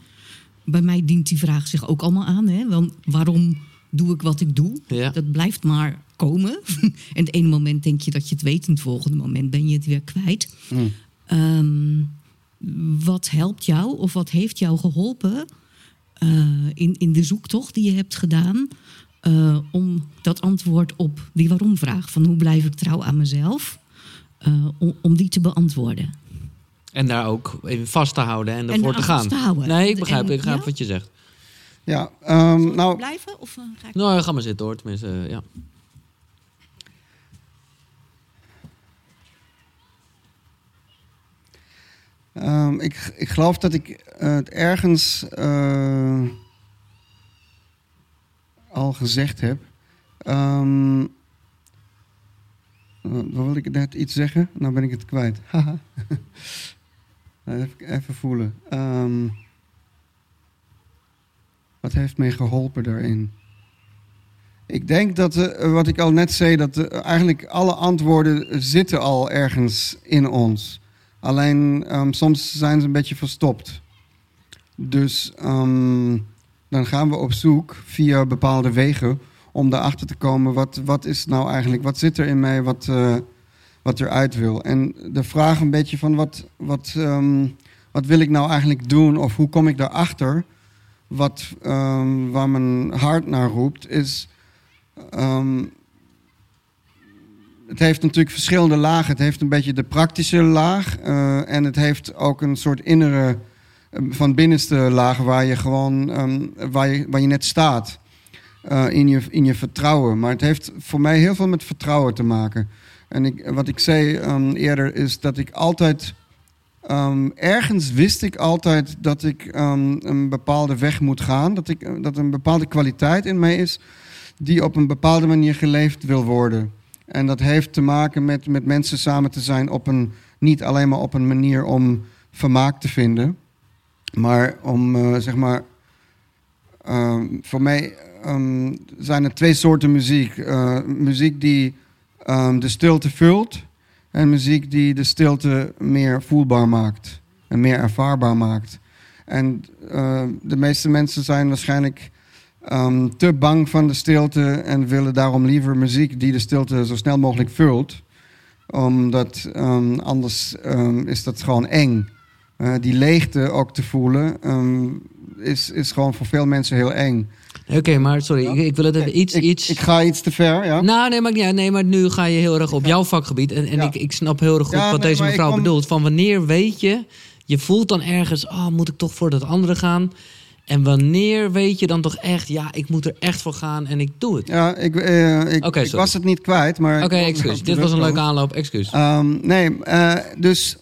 Bij mij dient die vraag zich ook allemaal aan. Hè? Want waarom doe ik wat ik doe? Ja. Dat blijft maar komen. en het ene moment denk je dat je het weet, en het volgende moment ben je het weer kwijt. Mm. Ehm, wat helpt jou of wat heeft jou geholpen eh, in, in de zoektocht die je hebt gedaan eh, om dat antwoord op die waarom-vraag van hoe blijf ik trouw aan mezelf, eh, om, om die te beantwoorden? En daar ook even vast te houden en En ervoor te gaan. te houden. Nee, ik begrijp, En- ik begrijp ja? wat je zegt. Ja, ehm, nou, Blijven of eh, ga ik... Nou, ga maar zitten hoor. Tenminste, eh, ja. Ehm, ik, ik geloof dat ik eh, het ergens eh, al gezegd heb. Ehm, wat wilde ik net iets zeggen? Nou ben ik het kwijt. Haha. Nou, even, voelen. Ehm, wat heeft mij geholpen daarin? Ik denk dat, eh, wat ik al net zei, dat eh, eigenlijk alle antwoorden zitten al ergens in ons. Alleen ehm, soms zijn ze een beetje verstopt. Dus ehm, dan gaan we op zoek via bepaalde wegen om daarachter te komen wat, wat is nou eigenlijk, wat zit er in mij wat, eh, wat eruit wil. En de vraag een beetje van wat, wat, ehm, wat wil ik nou eigenlijk doen of hoe kom ik daarachter, wat, ehm, waar mijn hart naar roept, is ehm, het heeft natuurlijk verschillende lagen. Het heeft een beetje de praktische laag. eh, en het heeft ook een soort innere, eh, van binnenste laag waar je gewoon, waar, je, waar je net staat. Eh, in, je, in je vertrouwen. Maar het heeft voor mij heel veel met vertrouwen te maken. En ik, wat ik zei ehm, eerder is dat ik altijd. ehm, ergens wist ik altijd dat ik ehm, een bepaalde weg moet gaan. Dat, ik, dat een bepaalde kwaliteit in mij is die op een bepaalde manier geleefd wil worden. En dat heeft te maken met, met mensen samen te zijn op een, niet alleen maar op een manier om vermaak te vinden, maar om, eh, zeg maar, voor mij ehm, zijn er twee soorten muziek. Eh, muziek die ehm, de stilte vult en muziek die de stilte meer voelbaar maakt en meer ervaarbaar maakt. En de meeste mensen zijn waarschijnlijk ehm, te bang van de stilte en willen daarom liever muziek die de stilte zo snel mogelijk vult. Omdat ehm, anders ehm, is dat gewoon eng. Eh, die leegte ook te voelen ehm, is, is gewoon voor veel mensen heel eng. Oké, maar sorry, ik, ik wil het even iets... ik, iets... ik ga iets te ver, ja? Nou, nee maar, ja, nee, maar nu ga je heel erg op jouw vakgebied. En, en Ja. ik, ik snap heel erg goed wat nee, deze mevrouw kom- bedoelt. Van wanneer weet je, je voelt dan ergens, oh, moet ik toch voor dat andere gaan? En wanneer weet je dan toch echt, ja, ik moet er echt voor gaan en ik doe het? Ja, ik, eh, ik, ik was het niet kwijt, maar... Oké, excuus. Dit was een leuke aanloop, excuus. Ehm, nee, eh, dus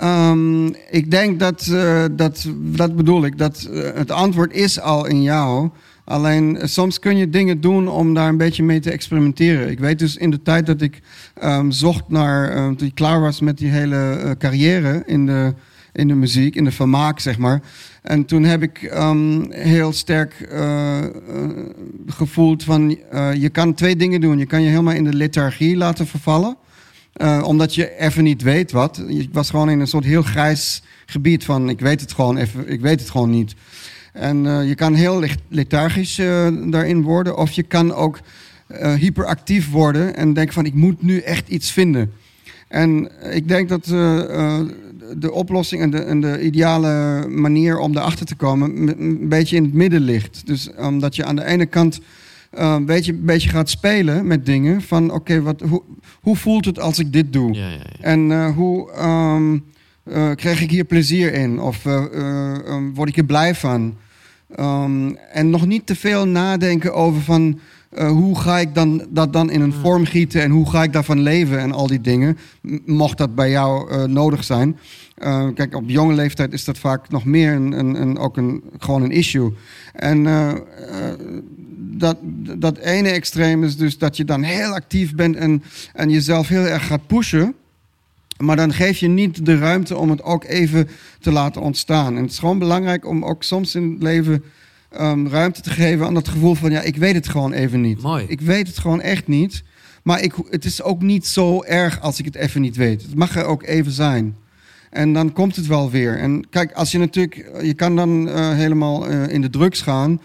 ehm, ik denk dat, eh, dat, dat bedoel ik, dat eh, het antwoord is al in jou. Alleen eh, soms kun je dingen doen om daar een beetje mee te experimenteren. Ik weet dus in de tijd dat ik ehm, zocht naar, ehm, toen ik klaar was met die hele carrière in de, in de muziek, in de vermaak, zeg maar. En toen heb ik heel sterk gevoeld van, je kan twee dingen doen. Je kan je helemaal in de lethargie laten vervallen. Eh, omdat je even niet weet wat. Ik was gewoon in een soort heel grijs gebied van ik weet het gewoon even, ik weet het gewoon niet. En eh, je kan heel lethargisch eh, daarin worden. Of je kan ook hyperactief worden en denken van ik moet nu echt iets vinden. En ik denk dat de oplossing en de, en de ideale manier om erachter te komen een beetje in het midden ligt. Dus omdat je aan de ene kant eh, een beetje, een beetje gaat spelen met dingen. Van oké, wat hoe, hoe voelt het als ik dit doe? Ja, ja, ja. En eh, hoe ehm, eh, krijg ik hier plezier in? Of eh, eh, ehm, word ik er blij van? Ehm, en nog niet te veel nadenken over van... hoe ga ik dan, dat dan in een vorm gieten en hoe ga ik daarvan leven en al die dingen. Mocht dat bij jou nodig zijn. Kijk, op jonge leeftijd is dat vaak nog meer een, een, een, ook een, gewoon een issue. En dat, dat ene extreem is dus dat je dan heel actief bent en, en jezelf heel erg gaat pushen. Maar dan geef je niet de ruimte om het ook even te laten ontstaan. En het is gewoon belangrijk om ook soms in het leven ehm, ruimte te geven aan dat gevoel van... ja, ik weet het gewoon even niet. Mooi. Ik weet het gewoon echt niet. Maar ik, het is ook niet zo erg als ik het even niet weet. Het mag er ook even zijn. En dan komt het wel weer. En kijk, als je natuurlijk... Je kan dan eh, helemaal eh, in de drugs gaan...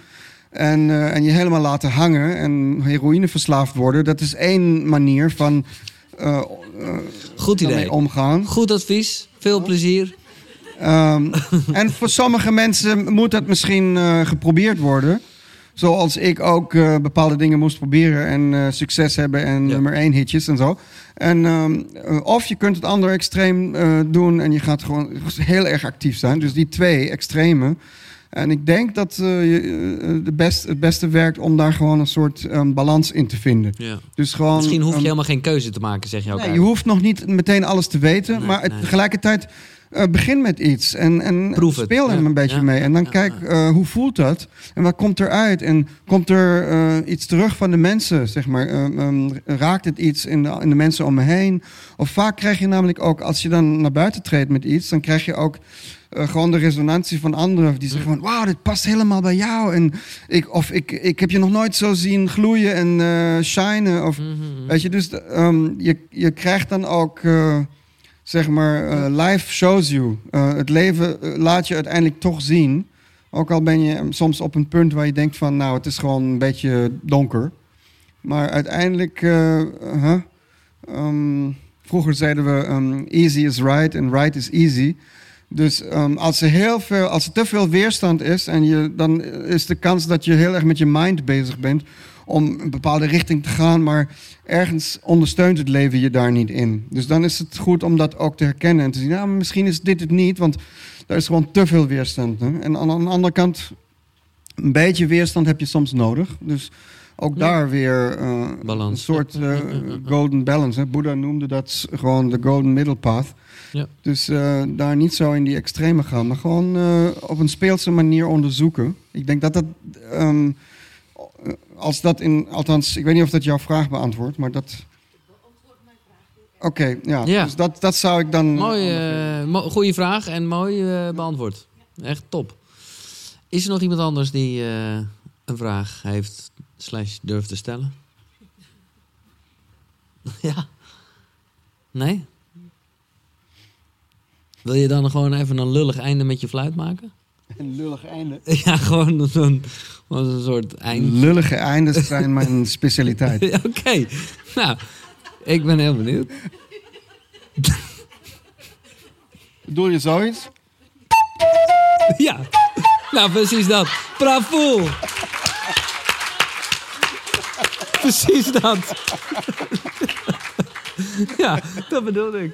En, eh, en je helemaal laten hangen en heroïne verslaafd worden. Dat is één manier van eh, Goed idee. omgaan. Goed advies, veel plezier. Ehm, en voor sommige mensen moet dat misschien geprobeerd worden. Zoals ik ook bepaalde dingen moest proberen en succes hebben en Ja. nummer één hitjes en zo. En, ehm, eh, of je kunt het andere extreem doen en je gaat gewoon heel erg actief zijn. Dus die twee extreme. En ik denk dat eh, je, eh, de best, het beste werkt om daar gewoon een soort ehm, balans in te vinden. Ja. Dus gewoon, Misschien hoef je ehm, helemaal geen keuze te maken, zeg je ook. Nee, je hoeft nog niet meteen alles te weten, Nee, maar nee. tegelijkertijd eh, begin met iets en, en speel er ja, een beetje ja, mee. En dan kijk, eh, hoe voelt dat? En wat komt eruit? En komt er eh, iets terug van de mensen, zeg maar? Eh, ehm, raakt het iets in de, in de mensen om me heen? Of vaak krijg je namelijk ook, als je dan naar buiten treedt met iets, dan krijg je ook eh, gewoon de resonantie van anderen. Die zeggen van, wauw, dit past helemaal bij jou. En ik, of ik, ik heb je nog nooit zo zien gloeien en eh shinen. Of, Mhm. Weet je, dus ehm, je, je krijgt dan ook, eh, zeg maar, life shows you. Het leven laat je uiteindelijk toch zien. Ook al ben je soms op een punt waar je denkt van, nou, het is gewoon een beetje donker. Maar uiteindelijk, eh, huh? Ehm, vroeger zeiden we, ehm, easy is right en right is easy. Dus ehm, als, er heel veel, als er te veel weerstand is, en je, dan is de kans dat je heel erg met je mind bezig bent om een bepaalde richting te gaan, maar ergens ondersteunt het leven je daar niet in. Dus dan is het goed om dat ook te herkennen en te zien, nou, misschien is dit het niet, want daar is gewoon te veel weerstand. Hè? En aan, aan de andere kant, een beetje weerstand heb je soms nodig. Dus ook daar weer Balans. een soort eh, golden balance. Hè? Boeddha noemde dat gewoon de golden middle path. Ja. Dus eh, daar niet zo in die extreme gaan, maar gewoon op een speelse manier onderzoeken. Ik denk dat dat, ehm, als dat in, althans, ik weet niet of dat jouw vraag beantwoordt, maar dat. Oké, ja. Ja. Dus dat, dat zou ik dan. Mooi, eh, mo- goeie vraag en mooi beantwoord. Echt top. Is er nog iemand anders die een vraag heeft slash durft te stellen? ja. Nee? Wil je dan gewoon even een lullig einde met je fluit maken? Een lullig einde. ja, gewoon zo'n een soort eind. Lullige eindes zijn mijn specialiteit. Oké. Nou, Ik ben heel benieuwd. Doe je zoiets? Ja, nou precies dat. Bravo! Precies dat. ja, dat bedoelde ik.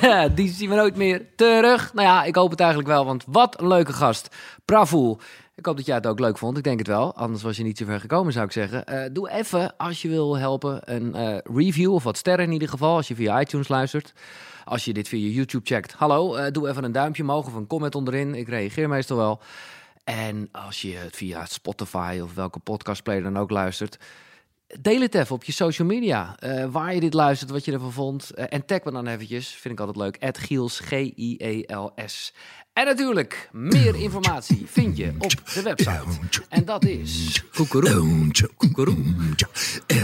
Ja, die zien we nooit meer terug. Nou ja, ik hoop het eigenlijk wel, want wat een leuke gast. Bravo. Ik hoop dat jij het ook leuk vond. Ik denk het wel. Anders was je niet zo ver gekomen, zou ik zeggen. Eh, doe even, als je wil helpen, een eh, review of wat sterren in ieder geval. Als je via iTunes luistert. Als je dit via YouTube checkt. Hallo, eh, doe even een duimpje omhoog of een comment onderin. Ik reageer meestal wel. En als je het via Spotify of welke podcastplayer dan ook luistert. Deel het even op je social media. eh, waar je dit luistert, wat je ervan vond. Eh, en tag me dan eventjes. Vind ik altijd leuk. At Giels, G-I-E-L-S. En natuurlijk, meer informatie vind je op de website. En dat is.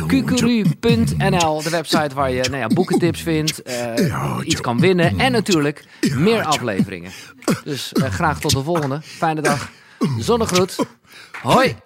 Kukuru.nl, de website waar je nou ja, boekentips vindt, eh, iets kan winnen en natuurlijk meer afleveringen. Dus graag tot de volgende. Fijne dag. Zonnegroet. Hoi.